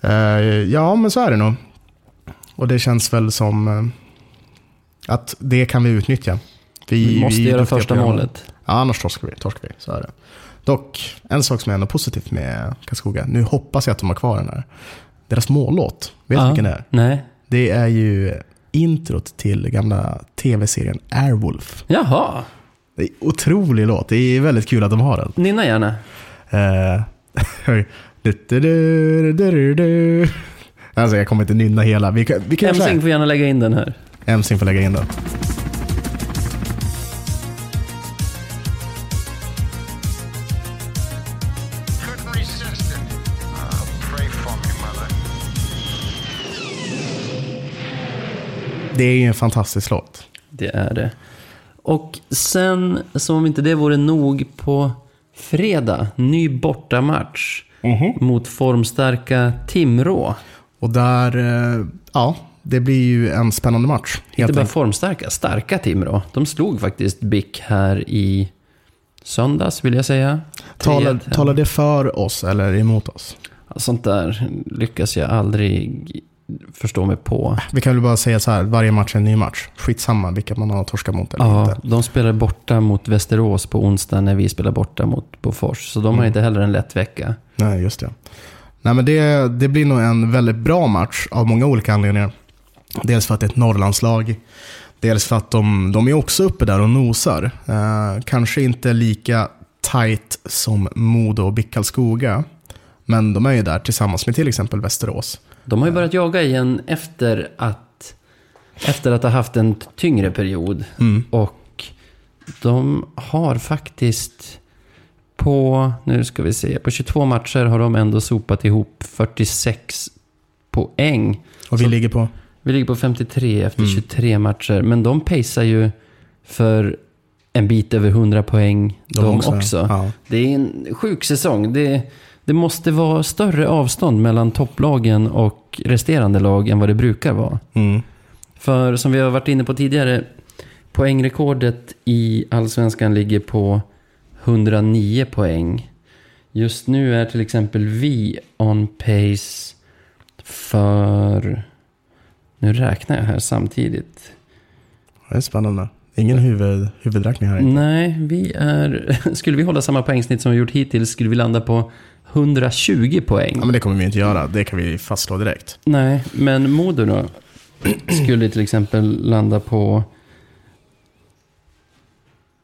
S2: Eh, ja, men så är det nog. Och det känns väl som eh, att det kan vi utnyttja.
S1: Vi måste
S2: är
S1: göra första målet.
S2: Ja, annars torskar vi. Torskar vi. Så är det. Dock, en sak som är ändå positivt med Karlskoga. Nu hoppas jag att de har kvar den här. Deras mållåt. Vet du
S1: Ja.
S2: vilken det är?
S1: Nej.
S2: Det är ju introt till gamla tv-serien Airwolf.
S1: Jaha.
S2: Det är en otrolig låt. Det är väldigt kul att de har den.
S1: Nynna gärna.
S2: Eh. Alltså jag kommer inte nynna hela. Vi kan, vi kan.
S1: Emsing får gärna lägga in den här.
S2: Emsing får lägga in den. Det är ju en fantastisk låt.
S1: Det är det. Och sen, som om inte det vore nog, på fredag, ny bortamatch mot formstarka Timrå.
S2: Och där, eh, ja, det blir ju en spännande match.
S1: Inte bara formstarka, starka Timrå. De slog faktiskt BIK här i söndags, vill jag säga.
S2: Talar,
S1: 3-1 hem.
S2: talar det för oss eller emot oss?
S1: Sånt där lyckas jag aldrig förstå mig på.
S2: Vi kan väl bara säga så här, varje match är en ny match. Skitsamma vilka man har torskat mot eller
S1: Ja,
S2: inte.
S1: de spelar borta mot Västerås på onsdag när vi spelar borta mot Bofors. Så de har inte heller en lätt vecka.
S2: Nej, just det. Nej, men det, det blir nog en väldigt bra match av många olika anledningar. Dels för att det är ett Norrlandslag. Dels för att de, de är också uppe där och nosar. Eh, kanske inte lika tight som Modo och BIK Karlskoga. Men de är ju där tillsammans med till exempel Västerås.
S1: De har ju börjat jaga igen efter att, efter att ha haft en tyngre period. Och de har faktiskt på, nu ska vi se, på 22 matcher har de ändå sopat ihop 46 poäng.
S2: Och vi
S1: Så-
S2: ligger på...
S1: Vi ligger på 53 efter 23 matcher. Men de pacear ju för en bit över 100 poäng de, också.
S2: Ja.
S1: Det är en sjuk säsong. Det, det måste vara större avstånd mellan topplagen och resterande lag än vad det brukar vara.
S2: Mm.
S1: För som vi har varit inne på tidigare, poängrekordet i allsvenskan ligger på 109 poäng. Just nu är till exempel vi on pace För... Nu räknar jag här samtidigt.
S2: Det är spännande. Ingen huvud, huvudräkning här.
S1: Nej, vi är... Skulle vi hålla samma poängsnitt som vi gjort hittills skulle vi landa på 120 poäng.
S2: Ja, men det kommer vi inte göra. Det kan vi fastslå direkt.
S1: Nej, men Modo då? Skulle till exempel landa på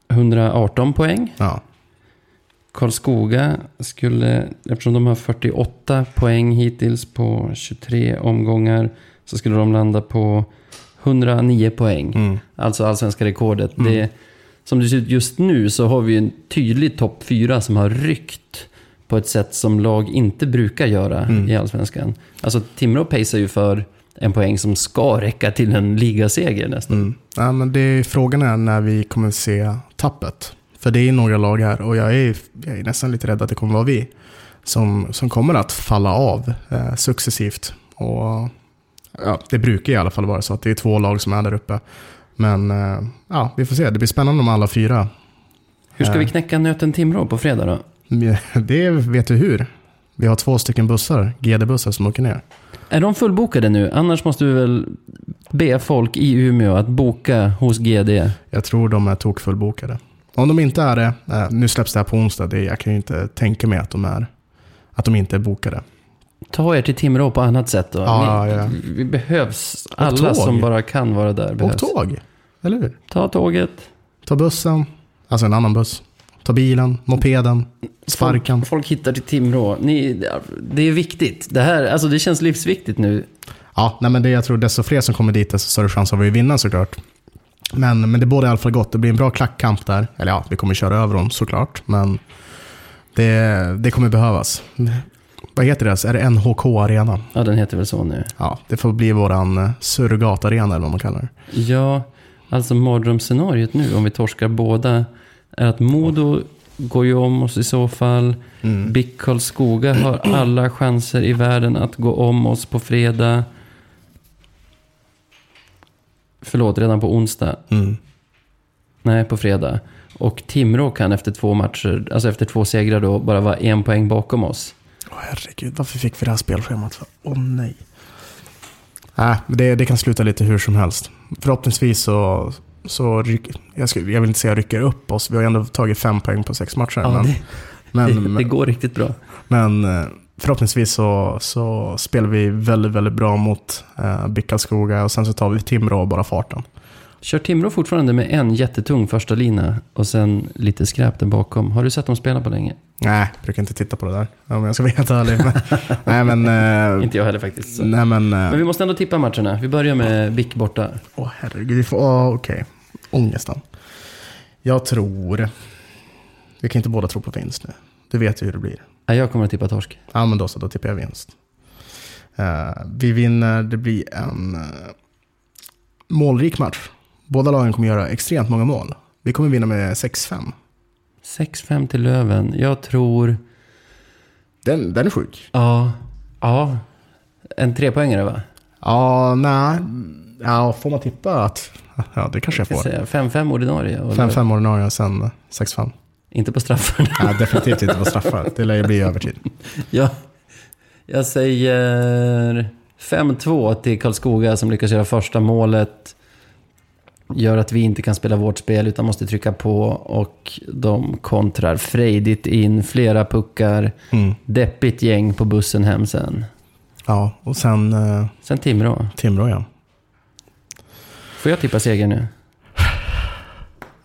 S1: 118 poäng.
S2: Ja.
S1: Karlskoga skulle, eftersom de har 48 poäng hittills på 23 omgångar, så skulle de landa på 109 poäng.
S2: Mm.
S1: Alltså allsvenska rekordet. Det, som det ser ut just nu så har vi en tydlig topp fyra som har ryckt på ett sätt som lag inte brukar göra i allsvenskan. Alltså Timrå pacear ju för en poäng som ska räcka till en ligaseger nästan.
S2: Mm. Ja, men det är, frågan är när vi kommer se tappet. För det är några lag här och jag är, jag är nästan lite rädd att det kommer vara vi som, som kommer att falla av eh, successivt. Och, ja, det brukar i alla fall vara så att det är två lag som är där uppe. Men eh, ja, vi får se. Det blir spännande om alla fyra.
S1: Hur ska vi knäcka nöten Timrå på fredag då?
S2: Det vet du hur. Vi har två stycken bussar, GD-bussar som åker ner.
S1: Är de fullbokade nu? Annars måste vi väl be folk i Umeå att boka hos GD.
S2: Jag tror de är tokfullbokade. Om de inte är det, eh, nu släpps det här på onsdag, det, jag kan ju inte tänka mig att de, är, att de inte är bokade.
S1: Ta er till Timrå på annat sätt då.
S2: Ja,
S1: Ni,
S2: ja.
S1: Vi behövs. Alla
S2: tåg.
S1: som bara kan vara där behövs.
S2: Och tåg, eller hur?
S1: Ta tåget.
S2: Ta bussen, alltså en annan buss. Ta bilen, mopeden, sparken.
S1: Folk, folk hittar till Timrå. Ni, det är viktigt. Det här, alltså det känns livsviktigt nu.
S2: Ja, nej men det jag tror desto fler som kommer dit desto större chans har vi att vinna såklart. Men, men det borde i alla fall gott. Det blir en bra klackkamp där. Eller ja, vi kommer köra över dem såklart. Men det, det kommer behövas. Vad heter det? Är det NHK Arena?
S1: Ja, den heter väl så nu.
S2: Ja, det får bli våran eh, surrogatarena eller vad man kallar det.
S1: Ja, alltså mardrömsscenariot nu om vi torskar båda är att Modo går ju om oss i så fall.
S2: Mm.
S1: BIK Karlskoga har alla chanser i världen att gå om oss på fredag. Förlåt, redan på onsdag.
S2: Mm.
S1: Nej, på fredag. Och Timrå kan efter två matcher, alltså efter två segrar då, bara vara en poäng bakom oss.
S2: Åh herregud, varför fick vi det här spelschemat? Åh nej. Nej, men det, det kan sluta lite hur som helst. Förhoppningsvis så, så ryck, jag, ska, jag vill inte säga rycker upp oss. Vi har ändå tagit fem poäng på sex matcher.
S1: Ja,
S2: men,
S1: det,
S2: men,
S1: det, det går riktigt bra.
S2: men eh, förhoppningsvis så, så spelar vi väldigt, väldigt bra mot eh, BIK Karlskoga och sen så tar vi Timrå och bara farten.
S1: Kör Timrå fortfarande med en jättetung första lina och sen lite skräp där bakom. Har du sett dem spela på länge?
S2: Nej, jag brukar inte titta på det där om jag ska vara helt ärlig. Men, nej men... eh,
S1: Inte jag heller faktiskt. Så.
S2: nej men... eh,
S1: Men vi måste ändå tippa matcherna. Vi börjar med BIK borta.
S2: Åh herregud, vi får... Åh, okej. Ångesten. Jag tror... Vi kan inte båda tro på vinst nu. Du vet ju hur det blir.
S1: Ja, jag kommer att tippa torsk.
S2: Ja, men då så, då tippar jag vinst. Eh, vi vinner, det blir en uh, målrik match. Båda lagen kommer göra extremt många mål. Vi kommer vinna med 6-5.
S1: 6-5 till Löven. Jag tror...
S2: Den, den är sjuk.
S1: Ja. Ja. En trepoängare va?
S2: Ja, nej. Ja, får man tippa att... Ja, det kanske jag
S1: Jag
S2: får.
S1: säga 5-5 ordinarie. och
S2: 5-5 ordinarie och sen eh, 6-5.
S1: Inte på straffarna.
S2: Nej, definitivt inte på straffar. Det lär ju bli övertid.
S1: ja. Jag säger 5-2 till Karlskoga som lyckas göra första målet. Gör att vi inte kan spela vårt spel utan måste trycka på. Och de kontrar frejdigt in flera puckar.
S2: Mm.
S1: Deppigt gäng på bussen hem sen.
S2: Ja, och sen eh,
S1: Sen Timrå.
S2: Timrå igen.
S1: Får jag tippa seger nu?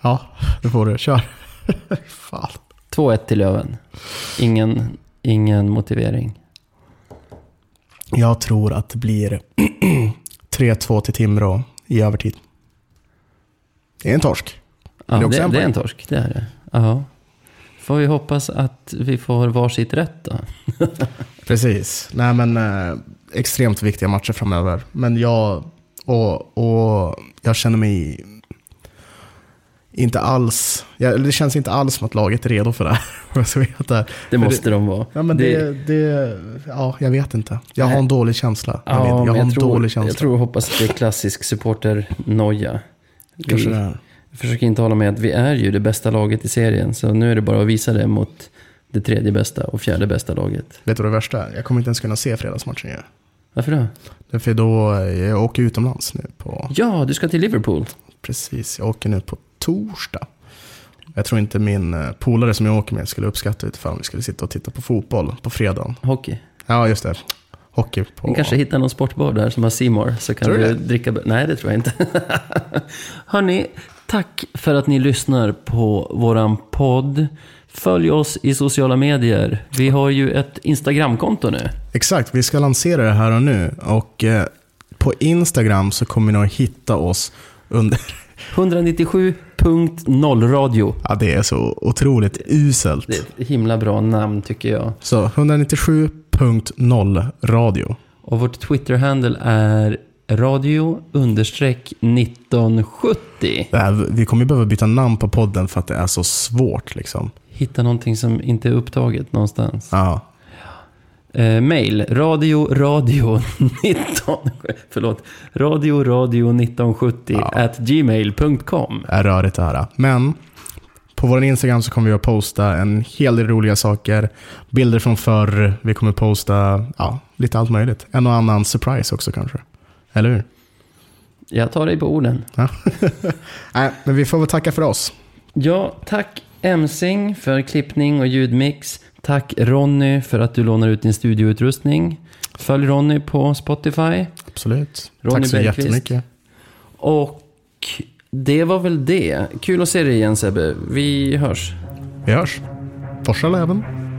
S2: Ja, det får du. Kör. Fan.
S1: 2-1 till Löven. Ingen, ingen motivering.
S2: Jag tror att det blir 3-2 till Timrå i övertid. Det är en torsk.
S1: Ja,
S2: det
S1: det,
S2: är också en
S1: det är en torsk, det är det. Ja. Får vi hoppas att vi får varsitt rätt då.
S2: Precis. Nej men eh, extremt viktiga matcher framöver. Men jag, och, och jag känner mig inte alls, jag, det känns inte alls som att laget är redo för det här. jag.
S1: Det
S2: För
S1: måste de vara.
S2: Ja, men det, det, ja, jag vet inte. Jag har en dålig känsla. Jag, vet, jag har en
S1: tror,
S2: dålig känsla.
S1: Jag tror och hoppas att det är klassisk supporter-noja.
S2: Kanske
S1: Vi
S2: det är.
S1: inte hålla med att vi är ju det bästa laget i serien. Så nu är det bara att visa det mot det tredje bästa och fjärde bästa laget.
S2: Vet du vad det värsta är? Jag kommer inte ens kunna se fredagsmatchen igen.
S1: Varför då?
S2: Därför då, eh, jag åker utomlands nu på,
S1: Ja, du ska till Liverpool.
S2: precis, jag åker nu på torsdag. Jag tror inte min eh, polare som jag åker med skulle uppskatta utifall vi skulle sitta och titta på fotboll på fredagen.
S1: Hockey.
S2: Ja, just det. Hockey på...
S1: Vi kanske hittar någon sportbar där som har Seymour så kan
S2: Tror du
S1: du dricka... Nej, det tror jag inte. Hörni, tack för att ni lyssnar på våran podd. Följ oss i sociala medier. Vi har ju ett Instagramkonto nu.
S2: Exakt, vi ska lansera det här och nu. Och eh, på Instagram så kommer ni att hitta oss under...
S1: 197.0 radio.
S2: Ja, det är så otroligt uselt.
S1: Det är ett himla bra namn tycker jag.
S2: Så 197.0 radio.
S1: Och vårt Twitter-handle är radio understreck 1970.
S2: Det här, vi kommer ju behöva byta namn på podden för att det är så svårt liksom.
S1: Hitta någonting som inte är upptaget någonstans.
S2: Ja,
S1: Eh, mail, radio radio 19... Förlåt. Radio radio 1970 at gmail.com.
S2: är rörigt det här. Men på vår Instagram så kommer vi att posta en hel del roliga saker. Bilder från förr. Vi kommer posta ja, lite allt möjligt. En och annan surprise också kanske. Eller hur?
S1: Jag tar dig på orden.
S2: Ja. Nej, men vi får väl tacka för oss.
S1: Ja, tack Emsing för klippning och ljudmix. Tack Ronny för att du lånar ut din studioutrustning. Följ Ronny på Spotify.
S2: Absolut.
S1: Ronny
S2: Tack så
S1: Bergqvist.
S2: jättemycket.
S1: Och det var väl det. Kul att se dig igen Sebbe. Vi hörs.
S2: Vi hörs. Forsa även.